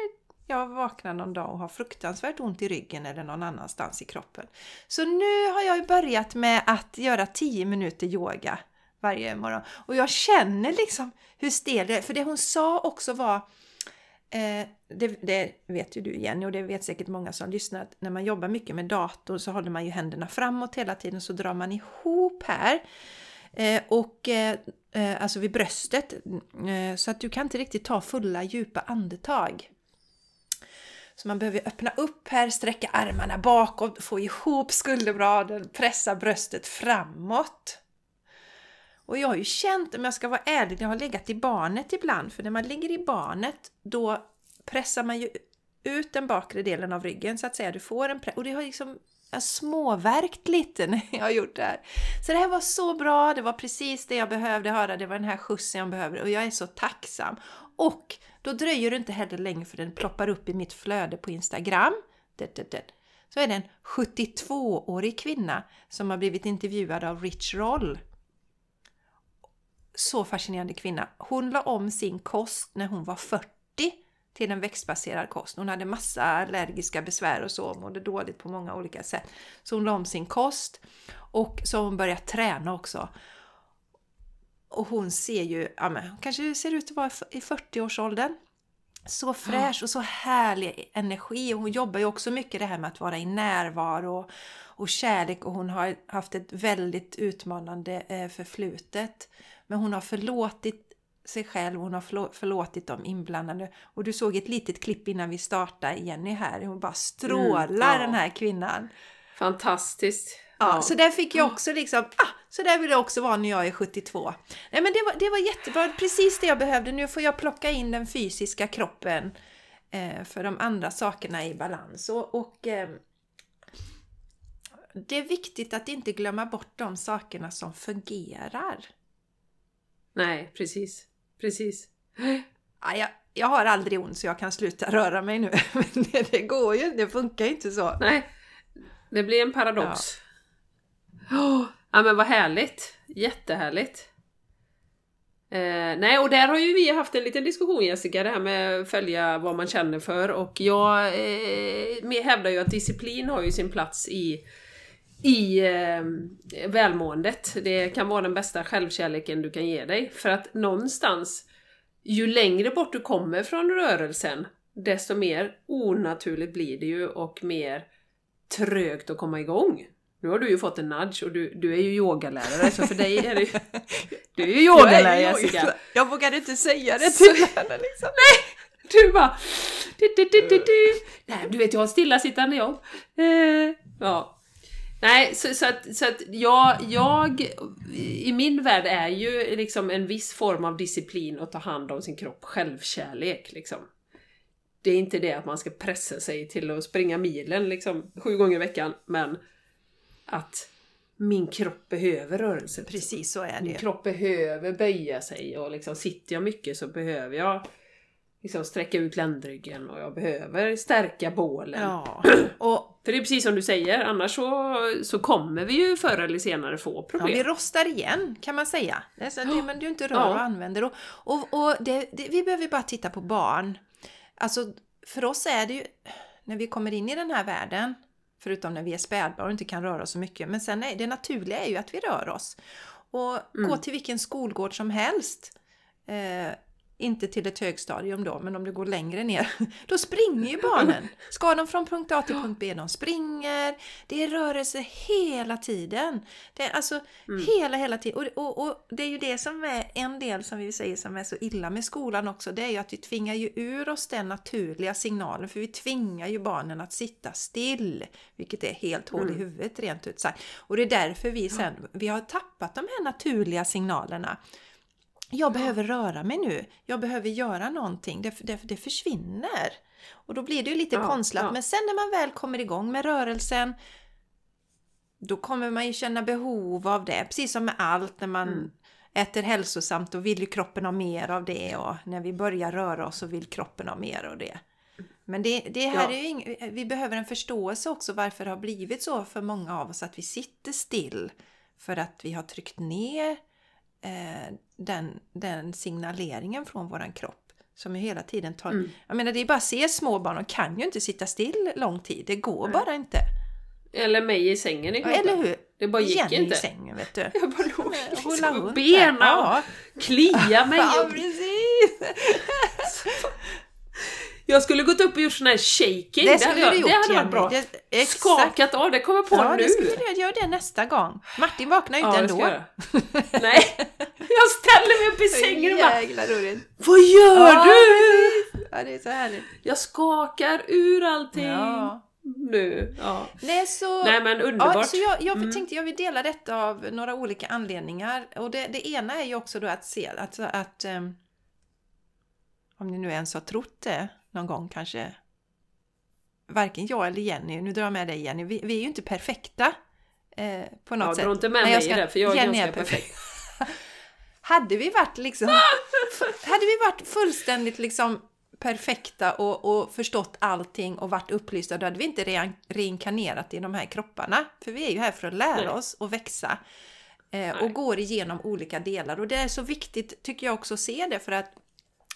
jag vaknar någon dag och har fruktansvärt ont i ryggen eller någon annanstans i kroppen. Så nu har jag ju börjat med att göra 10 minuter yoga varje morgon. Och jag känner liksom hur stel det är. För det hon sa också var Eh, det, det vet ju du Jenny och det vet säkert många som lyssnar att när man jobbar mycket med dator så håller man ju händerna framåt hela tiden så drar man ihop här. Eh, och eh, eh alltså vid bröstet eh, så att du kan inte riktigt ta fulla djupa andetag. Så man behöver öppna upp här, sträcka armarna bakåt, få ihop skulderbladen, pressa bröstet framåt. Och jag har ju känt, om jag ska vara ärlig, jag har legat i barnet ibland, för när man ligger i barnet då pressar man ju ut den bakre delen av ryggen så att säga. Du får en press, och det har liksom jag småvärkt lite när jag har gjort det här. Så det här var så bra, det var precis det jag behövde höra, det var den här skjutsen jag behövde och jag är så tacksam. Och då dröjer det inte heller länge för den ploppar upp i mitt flöde på Instagram. Det, det, det. Så är det en 72-årig kvinna som har blivit intervjuad av Rich Roll så fascinerande kvinna. Hon la om sin kost när hon var 40 till en växtbaserad kost. Hon hade massa allergiska besvär och så, och mådde dåligt på många olika sätt. Så hon la om sin kost och så har hon börjat träna också. Och hon ser ju, ja men hon kanske ser ut att vara i 40-årsåldern. så fräsch och så härlig energi. Och hon jobbar ju också mycket det här med att vara i närvaro och, och kärlek och hon har haft ett väldigt utmanande eh, förflutet. Men hon har förlåtit sig själv, hon har förlå- förlåtit de inblandade. Och du såg ett litet klipp innan vi startade, Jenny här, hon bara strålar Mm, ja. den här kvinnan. Fantastiskt. Ja, så där fick jag också liksom, ah, så där vill jag också vara när jag är 72. Nej men det var, det var jättebra, precis det jag behövde. Nu får jag plocka in den fysiska kroppen eh, för de andra sakerna i balans. Och, och eh, det är viktigt att inte glömma bort de sakerna som fungerar. Nej, precis. Precis. Ja, jag, jag har aldrig ont så jag kan sluta röra mig nu. Men det, det går ju det funkar ju inte så. Nej, det blir en paradox. Ja, ja men vad härligt! Jättehärligt! Eh, nej, och där har ju vi haft en liten diskussion Jessica, det här med att följa vad man känner för och jag eh, hävdar ju att disciplin har ju sin plats i i eh, välmåendet. Det kan vara den bästa självkärleken du kan ge dig. För att någonstans, ju längre bort du kommer från rörelsen, desto mer onaturligt blir det ju och mer trögt att komma igång. Nu har du ju fått en nudge och du, du är ju yogalärare, så för dig är det ju... Du är ju yogalärare Jessica! Jag vågade inte säga det till henne liksom. Du bara... Du, du, du, du, du. Nej, du vet, jag har stillasittande jobb. Eh, ja. Nej, så, så att, så att jag, jag... I min värld är ju liksom en viss form av disciplin att ta hand om sin kropp, självkärlek liksom. Det är inte det att man ska pressa sig till att springa milen liksom sju gånger i veckan, men att min kropp behöver rörelse. Precis så är det Min kropp behöver böja sig och liksom sitter jag mycket så behöver jag liksom sträcka ut ländryggen och jag behöver stärka bålen. Ja, och För det är precis som du säger, annars så, så kommer vi ju förr eller senare få ja, problem. vi rostar igen kan man säga. Det är så att det man du inte rör Ja. och använder. Och, och, och det, det, vi behöver bara titta på barn. Alltså för oss är det ju, när vi kommer in i den här världen, förutom när vi är spädbarn och inte kan röra oss så mycket, men sen är det naturliga är ju att vi rör oss. Och gå till vilken skolgård som helst. Eh, inte till ett högstadium då, men om du går längre ner, då springer ju barnen. Ska de från punkt A till punkt B, de springer. Det är rörelse hela tiden. Det är alltså hela, hela tiden. Och, och, och det är ju det som är en del som vi säger som är så illa med skolan också, det är ju att vi tvingar ju ur oss den naturliga signalen, för vi tvingar ju barnen att sitta still, vilket är helt hål i huvudet rent ut sagt. Och det är därför vi sen, vi har tappat de här naturliga signalerna. Jag behöver röra mig nu. Jag behöver göra någonting. Det, det, det försvinner. Och då blir det ju lite Ja, konstlat. ja. Men sen när man väl kommer igång med rörelsen då kommer man ju känna behov av det. Precis som med allt när man Mm. äter hälsosamt då vill ju kroppen ha mer av det och när vi börjar röra oss så vill kroppen ha mer av det. Men det, det här Ja. är ing- vi behöver en förståelse också varför det har blivit så för många av oss att vi sitter still för att vi har tryckt ner eh, den, den signaleringen från våran kropp som ju hela tiden tar... Mm. Jag menar det är bara att se små barn, de kan ju inte sitta still lång tid, det går bara inte. Eller mig i sängen ihop. Eller hur? Det bara gick Jenny inte. i sängen vet du. Jag bara låg liksom benen Ja. klia mig. Ja, precis! jag skulle gått upp och gjort sån här shaking. Det skulle hade jag, gjort det hade varit bra. Det. Skakat av, det kommer jag på Ja, nu. det skulle jag göra det nästa gång. Martin vaknar ju inte Ja, det ändå. jag. Nej, jag ställer mig upp i sängen och bara Jäkla roligt. Vad gör Ja, du? Ja, det är så härligt. Jag skakar ur allting Ja. nu. Ja. Nej, så... Nej men underbart. Ja, så jag, jag Mm. tänkte jag vill dela detta av några olika anledningar. Och det, det ena är ju också då att se att, att ehm, om ni nu ens har trott det någon gång kanske. Varken jag eller Jenny, nu drar jag med dig Jenny, vi, vi är ju inte perfekta. Eh, på något ja, sätt. dra inte med Nej, mig i ska- det, för jag är Jenny ganska är perfekt. Hade vi varit liksom Hade vi varit fullständigt liksom perfekta och, och förstått allting och varit upplysta, då hade vi inte re- reinkarnerat i de här kropparna. För vi är ju här för att lära Nej. oss och växa. Eh, och går igenom olika delar. Och det är så viktigt, tycker jag också, att se det för att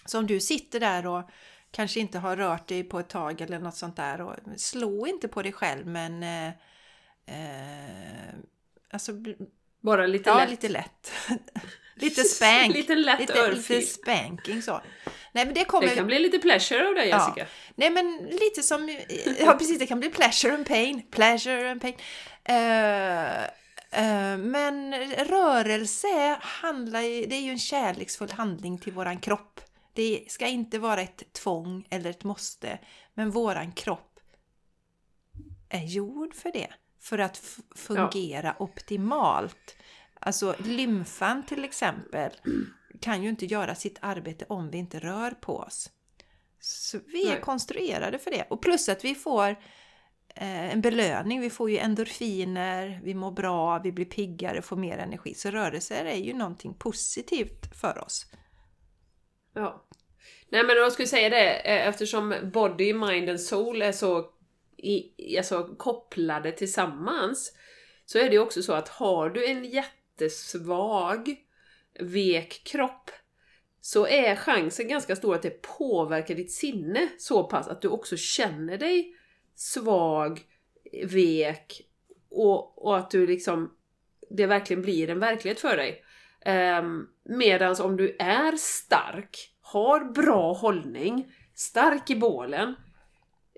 som du sitter där och kanske inte har rört dig på ett tag eller något sånt där. Och slå inte på dig själv men eh, eh, alltså, Bara lite ja, lätt. lite lätt. Lite spank. Lite lätt lite, örfil. lite spanking så. Nej men det kommer... Det kan bli lite pleasure av det Ja. Jessica. Nej men lite som, ja precis det kan bli pleasure and pain, pleasure and pain. Eh, eh, men rörelse handlar ju, det är ju en kärleksfull handling till våran kropp. Det ska inte vara ett tvång eller ett måste, men våran kropp är gjord för det. För att fungera optimalt. Alltså lymfan till exempel kan ju inte göra sitt arbete om vi inte rör på oss. Så vi är Nej. konstruerade för det. Och plus att vi får eh, en belöning. Vi får ju endorfiner, vi mår bra, vi blir piggare, får mer energi. Så rörelser är ju någonting positivt för oss. Ja. Nej men jag skulle säga det, eh, eftersom body, mind and soul är så i, alltså, kopplade tillsammans så är det också så att har du en jättesvag, vek kropp så är chansen ganska stor att det påverkar ditt sinne så pass att du också känner dig svag, vek och, och att du liksom det verkligen blir en verklighet för dig. Ehm, um, Medan om du är stark, har bra hållning, stark i bålen.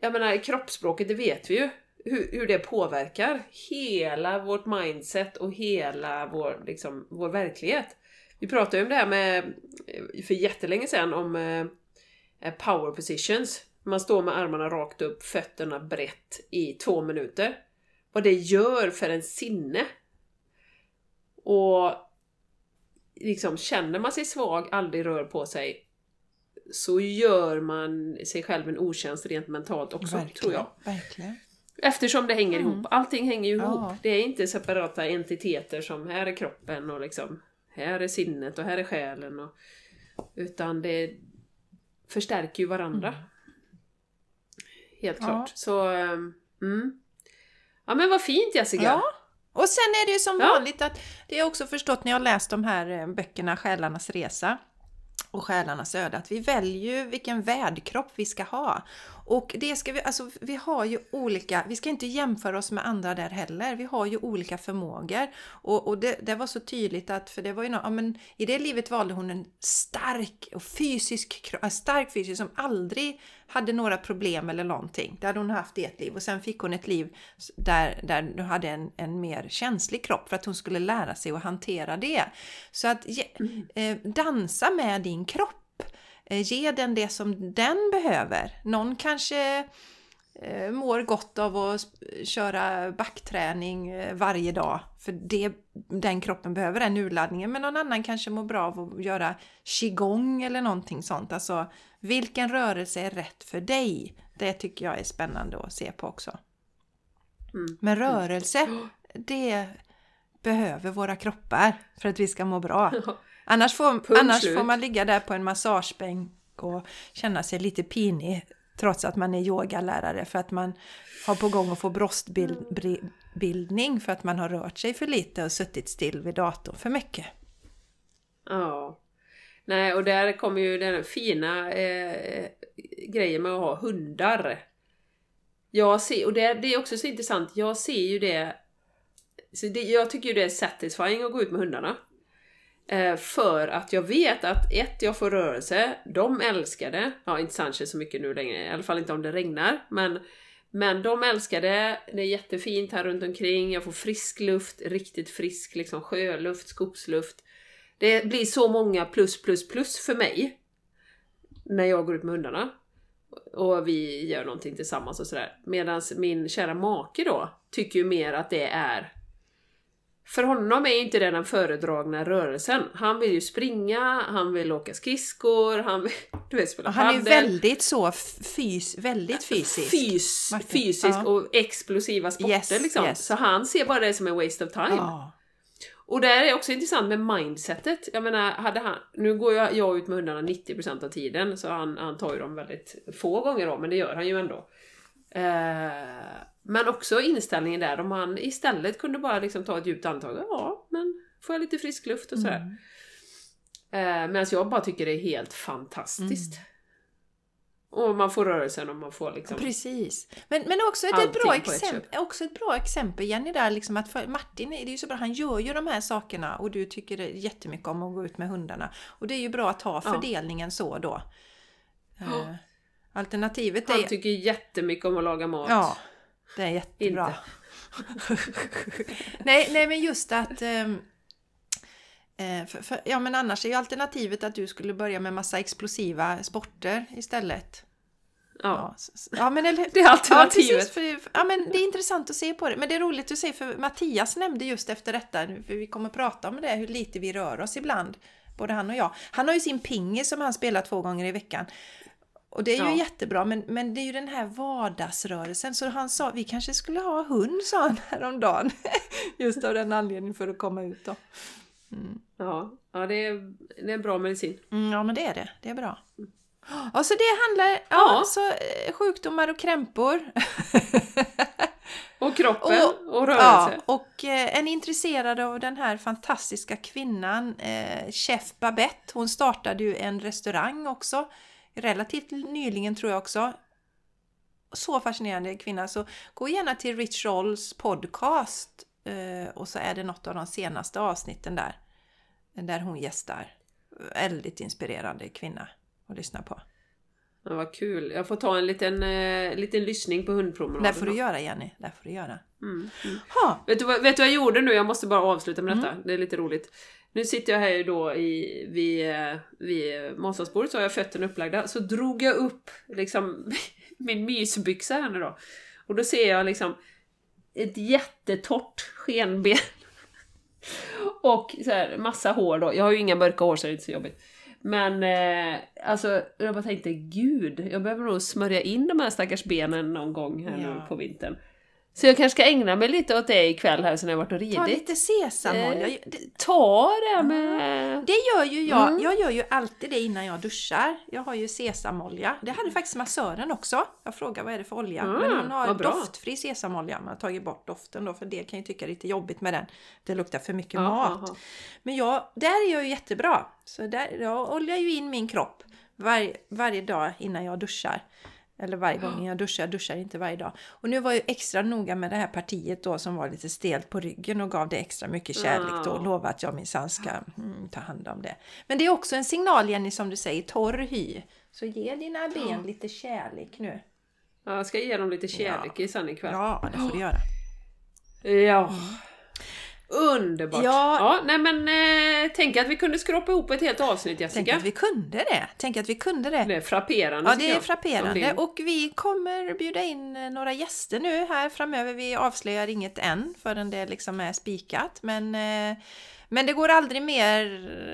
Jag menar kroppsspråket, det vet vi ju. Hur, hur det påverkar hela vårt mindset och hela vår, liksom, vår verklighet. Vi pratade ju om det här med, eh, för jättelänge sedan, om eh, power positions. Man står med armarna rakt upp, fötterna brett i två minuter. Vad det gör för en sinne. Och liksom känner man sig svag, aldrig rör på sig, så gör man sig själv en otjänst rent mentalt också, tror jag. Verkligen. Eftersom det hänger Mm. ihop. Allting hänger ju ihop. Ja. Det är inte separata entiteter som här är kroppen och liksom här är sinnet och här är själen. Och, utan det förstärker ju varandra. Helt Ja. klart. Så, ehm, mm. Ja men vad fint Jessica! Ja. Och sen är det ju som Ja. vanligt att det har jag också förstått när jag läst de här eh, böckerna Själarnas resa och Själarnas öde att vi väljer vilken värdkropp vi ska ha. Och det ska vi, alltså vi har ju olika, vi ska inte jämföra oss med andra där heller. Vi har ju olika förmågor. Och, och det, det var så tydligt att, för det var ju nå- ja, men i det livet valde hon en stark och fysisk stark fysisk som aldrig hade några problem eller någonting. Det hade hon haft i ett liv och sen fick hon ett liv där, där hon hade en, en mer känslig kropp för att hon skulle lära sig att hantera det. Så att ge, eh, dansa med din kropp. Eh, ge den det som den behöver. Någon kanske eh, mår gott av att köra backträning eh, varje dag. För det, den kroppen behöver den urladdningen. Men någon annan kanske mår bra av att göra qigong eller någonting sånt. Alltså vilken rörelse är rätt för dig? Det tycker jag är spännande att se på också. Mm. Men rörelse, det behöver våra kroppar för att vi ska må bra. Annars får, Punkt annars slut. får man ligga där på en massagebänk och känna sig lite pinig trots att man är yogalärare för att man har på gång att få bröstbildning för att man har rört sig för lite och suttit still vid datorn för mycket. Ja. Nej, och där kommer ju den fina eh, grejen med att ha hundar. Jag ser, och det, det är också så intressant, jag ser ju det, så det jag tycker ju det är satisfying att gå ut med hundarna. Eh, för att jag vet att ett, jag får rörelse, de älskar det. Ja, inte Sanchez så mycket nu längre, i alla fall inte om det regnar. Men, men de älskar det, det är jättefint här runt omkring, jag får frisk luft, riktigt frisk liksom sjöluft, skogsluft. Det blir så många plus plus plus för mig. När jag går ut med hundarna. Och vi gör någonting tillsammans och sådär. Medan min kära make då tycker ju mer att det är för honom är inte det den föredragna rörelsen. Han vill ju springa, han vill åka skridskor, han vill du vet, spela han är ju väldigt så fys, väldigt fysisk. Fys, Martin, fysiskt ja. och explosiva sporter Yes, liksom. yes. Så han ser bara det som en waste of time. Ja. Och det är också intressant med mindsetet. Jag menar, hade han, nu går jag, jag ut med hundarna 90% av tiden, så han, han tar ju dem väldigt få gånger då, men det gör han ju ändå. Eh, men också inställningen där, om han istället kunde bara liksom ta ett djupt andetag, ja, men får jag lite frisk luft och sådär. Mm. Eh, Medan jag bara tycker det är helt fantastiskt. Och man får rörelsen och man får liksom... Precis. Men, men också, ett, ett bra ett exempel, också ett bra exempel Jenny där liksom att för Martin det är ju så bra, han gör ju de här sakerna och du tycker det jättemycket om att gå ut med hundarna. Och det är ju bra att ha Ja. fördelningen så då. Eh, alternativet Han är... tycker jättemycket om att laga mat. Ja, det är jättebra. nej, nej, men just att... ehm, eh, för, för, ja, men annars är ju alternativet att du skulle börja med massa explosiva sporter istället. Ja. Ja, men eller Det är alternativet. Ja, precis, för, ja, men det är intressant att se på det. Men det är roligt att se för Mattias nämnde just efter detta, för vi kommer att prata om det, hur lite vi rör oss ibland. Både han och jag. Han har ju sin pingis som han spelar två gånger i veckan. Och det är ju Ja. jättebra, men, men det är ju den här vardagsrörelsen. Så han sa, vi kanske skulle ha hund, sa han häromdagen. Just av den anledningen för att komma ut då. Ja, ja det, är, det är bra medicin. Mm, ja, men det är det. Det är bra. Ja, så det handlar, ja, Ja. så eh, sjukdomar och krämpor. Och kroppen och, Och- rörelse. Ja, och eh, en intresserad av den här fantastiska kvinnan, eh, Chef Babette, hon startade ju en restaurang också, relativt nyligen tror jag också. Så fascinerande kvinna, så gå gärna till Rich Rolls podcast eh, och så är det något av de senaste avsnitten där, där hon gästar. Väldigt inspirerande kvinna att lyssna på. Ja, vad kul. Jag får ta en liten, eh, liten lyssning på hundpromenaden. Det får du göra Jenny, det får du göra. Mm, mm. Ha, Vet, du vad, vet du vad jag gjorde nu? Jag måste bara avsluta med detta. Mm. Det är lite roligt. Nu sitter jag här ju då i, vid, eh, vid matsalsbordet så har jag fötterna upplagda. Så drog jag upp liksom min mysbyxa här nu då. Och då ser jag liksom ett jättetorrt skenben. Och så här, massa hår då. Jag har ju inga mörka hår så det är inte så jobbigt. Men eh, alltså, jag bara tänkte gud, jag behöver nog smörja in de här stackars benen någon gång här nu Ja. på vintern. Så jag kanske ska ägna mig lite åt det ikväll här sen jag varit och ridit. ta lite sesamolja. Eh, Ta det med... Det gör ju jag. Mm. Jag gör ju alltid det innan jag duschar. Jag har ju sesamolja. Det hade faktiskt massören också. Jag frågade vad är det för olja? Mm, Men hon har doftfri sesamolja. Man har tagit bort doften då för det kan ju tycka är lite jobbigt med den. Det luktar för mycket Ja, mat. aha. Men jag, där är jag ju jättebra. Så där, jag oljar ju in min kropp var, varje dag innan jag duschar. Eller varje gång jag duschar, jag duschar inte varje dag. Och nu var jag extra noga med det här partiet då som var lite stelt på ryggen och gav det extra mycket kärlek då och Ja. lovade att jag minsann ska mm, ta hand om det. Men det är också en signal Jenny som du säger, torr hy. Så ge dina ben lite kärlek nu. Ja, jag ska ge dem lite kärlek i sen ikväll. Ja, det får du göra. Ja. Underbart! Ja. Ja, nej men eh, tänk att vi kunde skrapa ihop ett helt avsnitt Tänk Jessica. att vi kunde det. Tänk att vi kunde det. Det är frapperande Ja, det är frapperande. Och vi kommer bjuda in eh, några gäster nu här framöver. Vi avslöjar inget än förrän det liksom är spikat. Men, eh, men det går aldrig mer.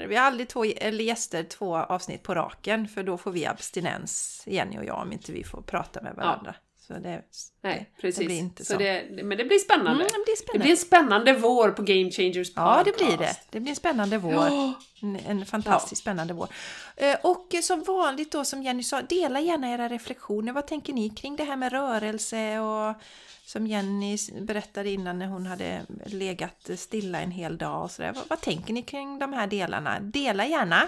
Vi har aldrig två eller gäster två avsnitt på raken. För då får vi abstinens, Jenny och jag, om inte vi får prata med varandra. Så det, Nej, det, precis. det blir inte så. så det, men det blir spännande. Mm, det blir Det spännande. blir en spännande vår på Game Changers podcast. Ja, det blir det. Det blir en spännande vår. Ja. En, en fantastiskt spännande vår. Eh, Och som vanligt då som Jenny sa, dela gärna era reflektioner. Vad tänker ni kring det här med rörelse och som Jenny berättade innan när hon hade legat stilla en hel dag och sådär. Vad, vad tänker ni kring de här delarna? Dela gärna.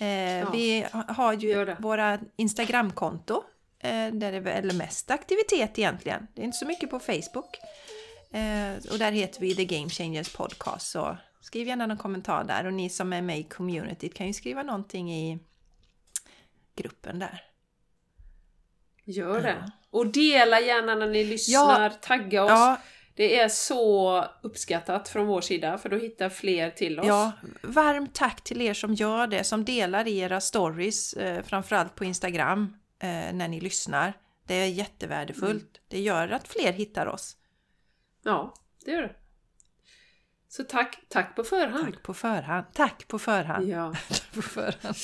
Eh, Vi ha- har ju det. våra Instagramkonto där det är väl mest aktivitet egentligen. Det är inte så mycket på Facebook. Eh, och där heter vi The Game Changers Podcast. Så skriv gärna någon kommentar där. Och ni som är med i communityt kan ju skriva någonting i gruppen där. Gör det. Och dela gärna när ni lyssnar, tagga oss. Ja, Det är så uppskattat från vår sida för då hittar fler till oss. ja, varmt tack till er som gör det, som delar i era stories, eh, framförallt på Instagram, eh, när ni lyssnar. Det är jättevärdefullt. Det gör att fler hittar oss. Ja, det gör det. Så tack, tack på förhand. Tack på förhand. Tack på förhand. Ja. på förhand.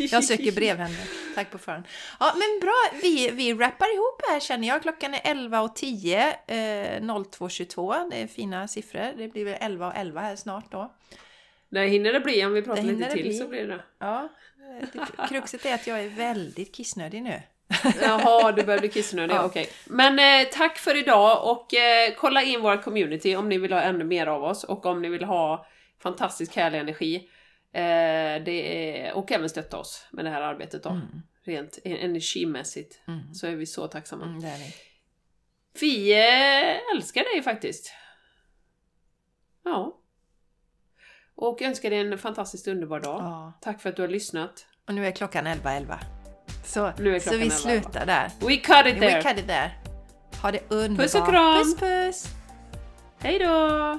Jag söker brevvänner. Tack på förhand. Ja, men bra. Vi, vi rappar ihop här känner jag. Klockan är 11 och 10. Eh, 02.22. Det är fina siffror. Det blir väl 11 och 11 här snart då. Det hinner det bli om vi pratar lite till bli. så blir det. Ja. Kruxet är att jag är väldigt kissnödig nu. Jaha, du börjar bli kissnödig, Ja. okej. Men eh, tack för idag och eh, kolla in vårt community om ni vill ha ännu mer av oss och om ni vill ha fantastisk härlig energi. Eh, det är, och även stötta oss med det här arbetet då. Mm. rent energimässigt. Så är vi så tacksamma. Mm, det. Vi eh, älskar dig faktiskt. Ja. Och önskar dig en fantastiskt underbar dag. Ja. Tack för att du har lyssnat. Och nu är klockan 11.11. Så, Nu är så klockan vi 11:11. slutar där. We cut it We there! cut it there. Ha det underbart. Puss och kram. Puss puss! Hej då!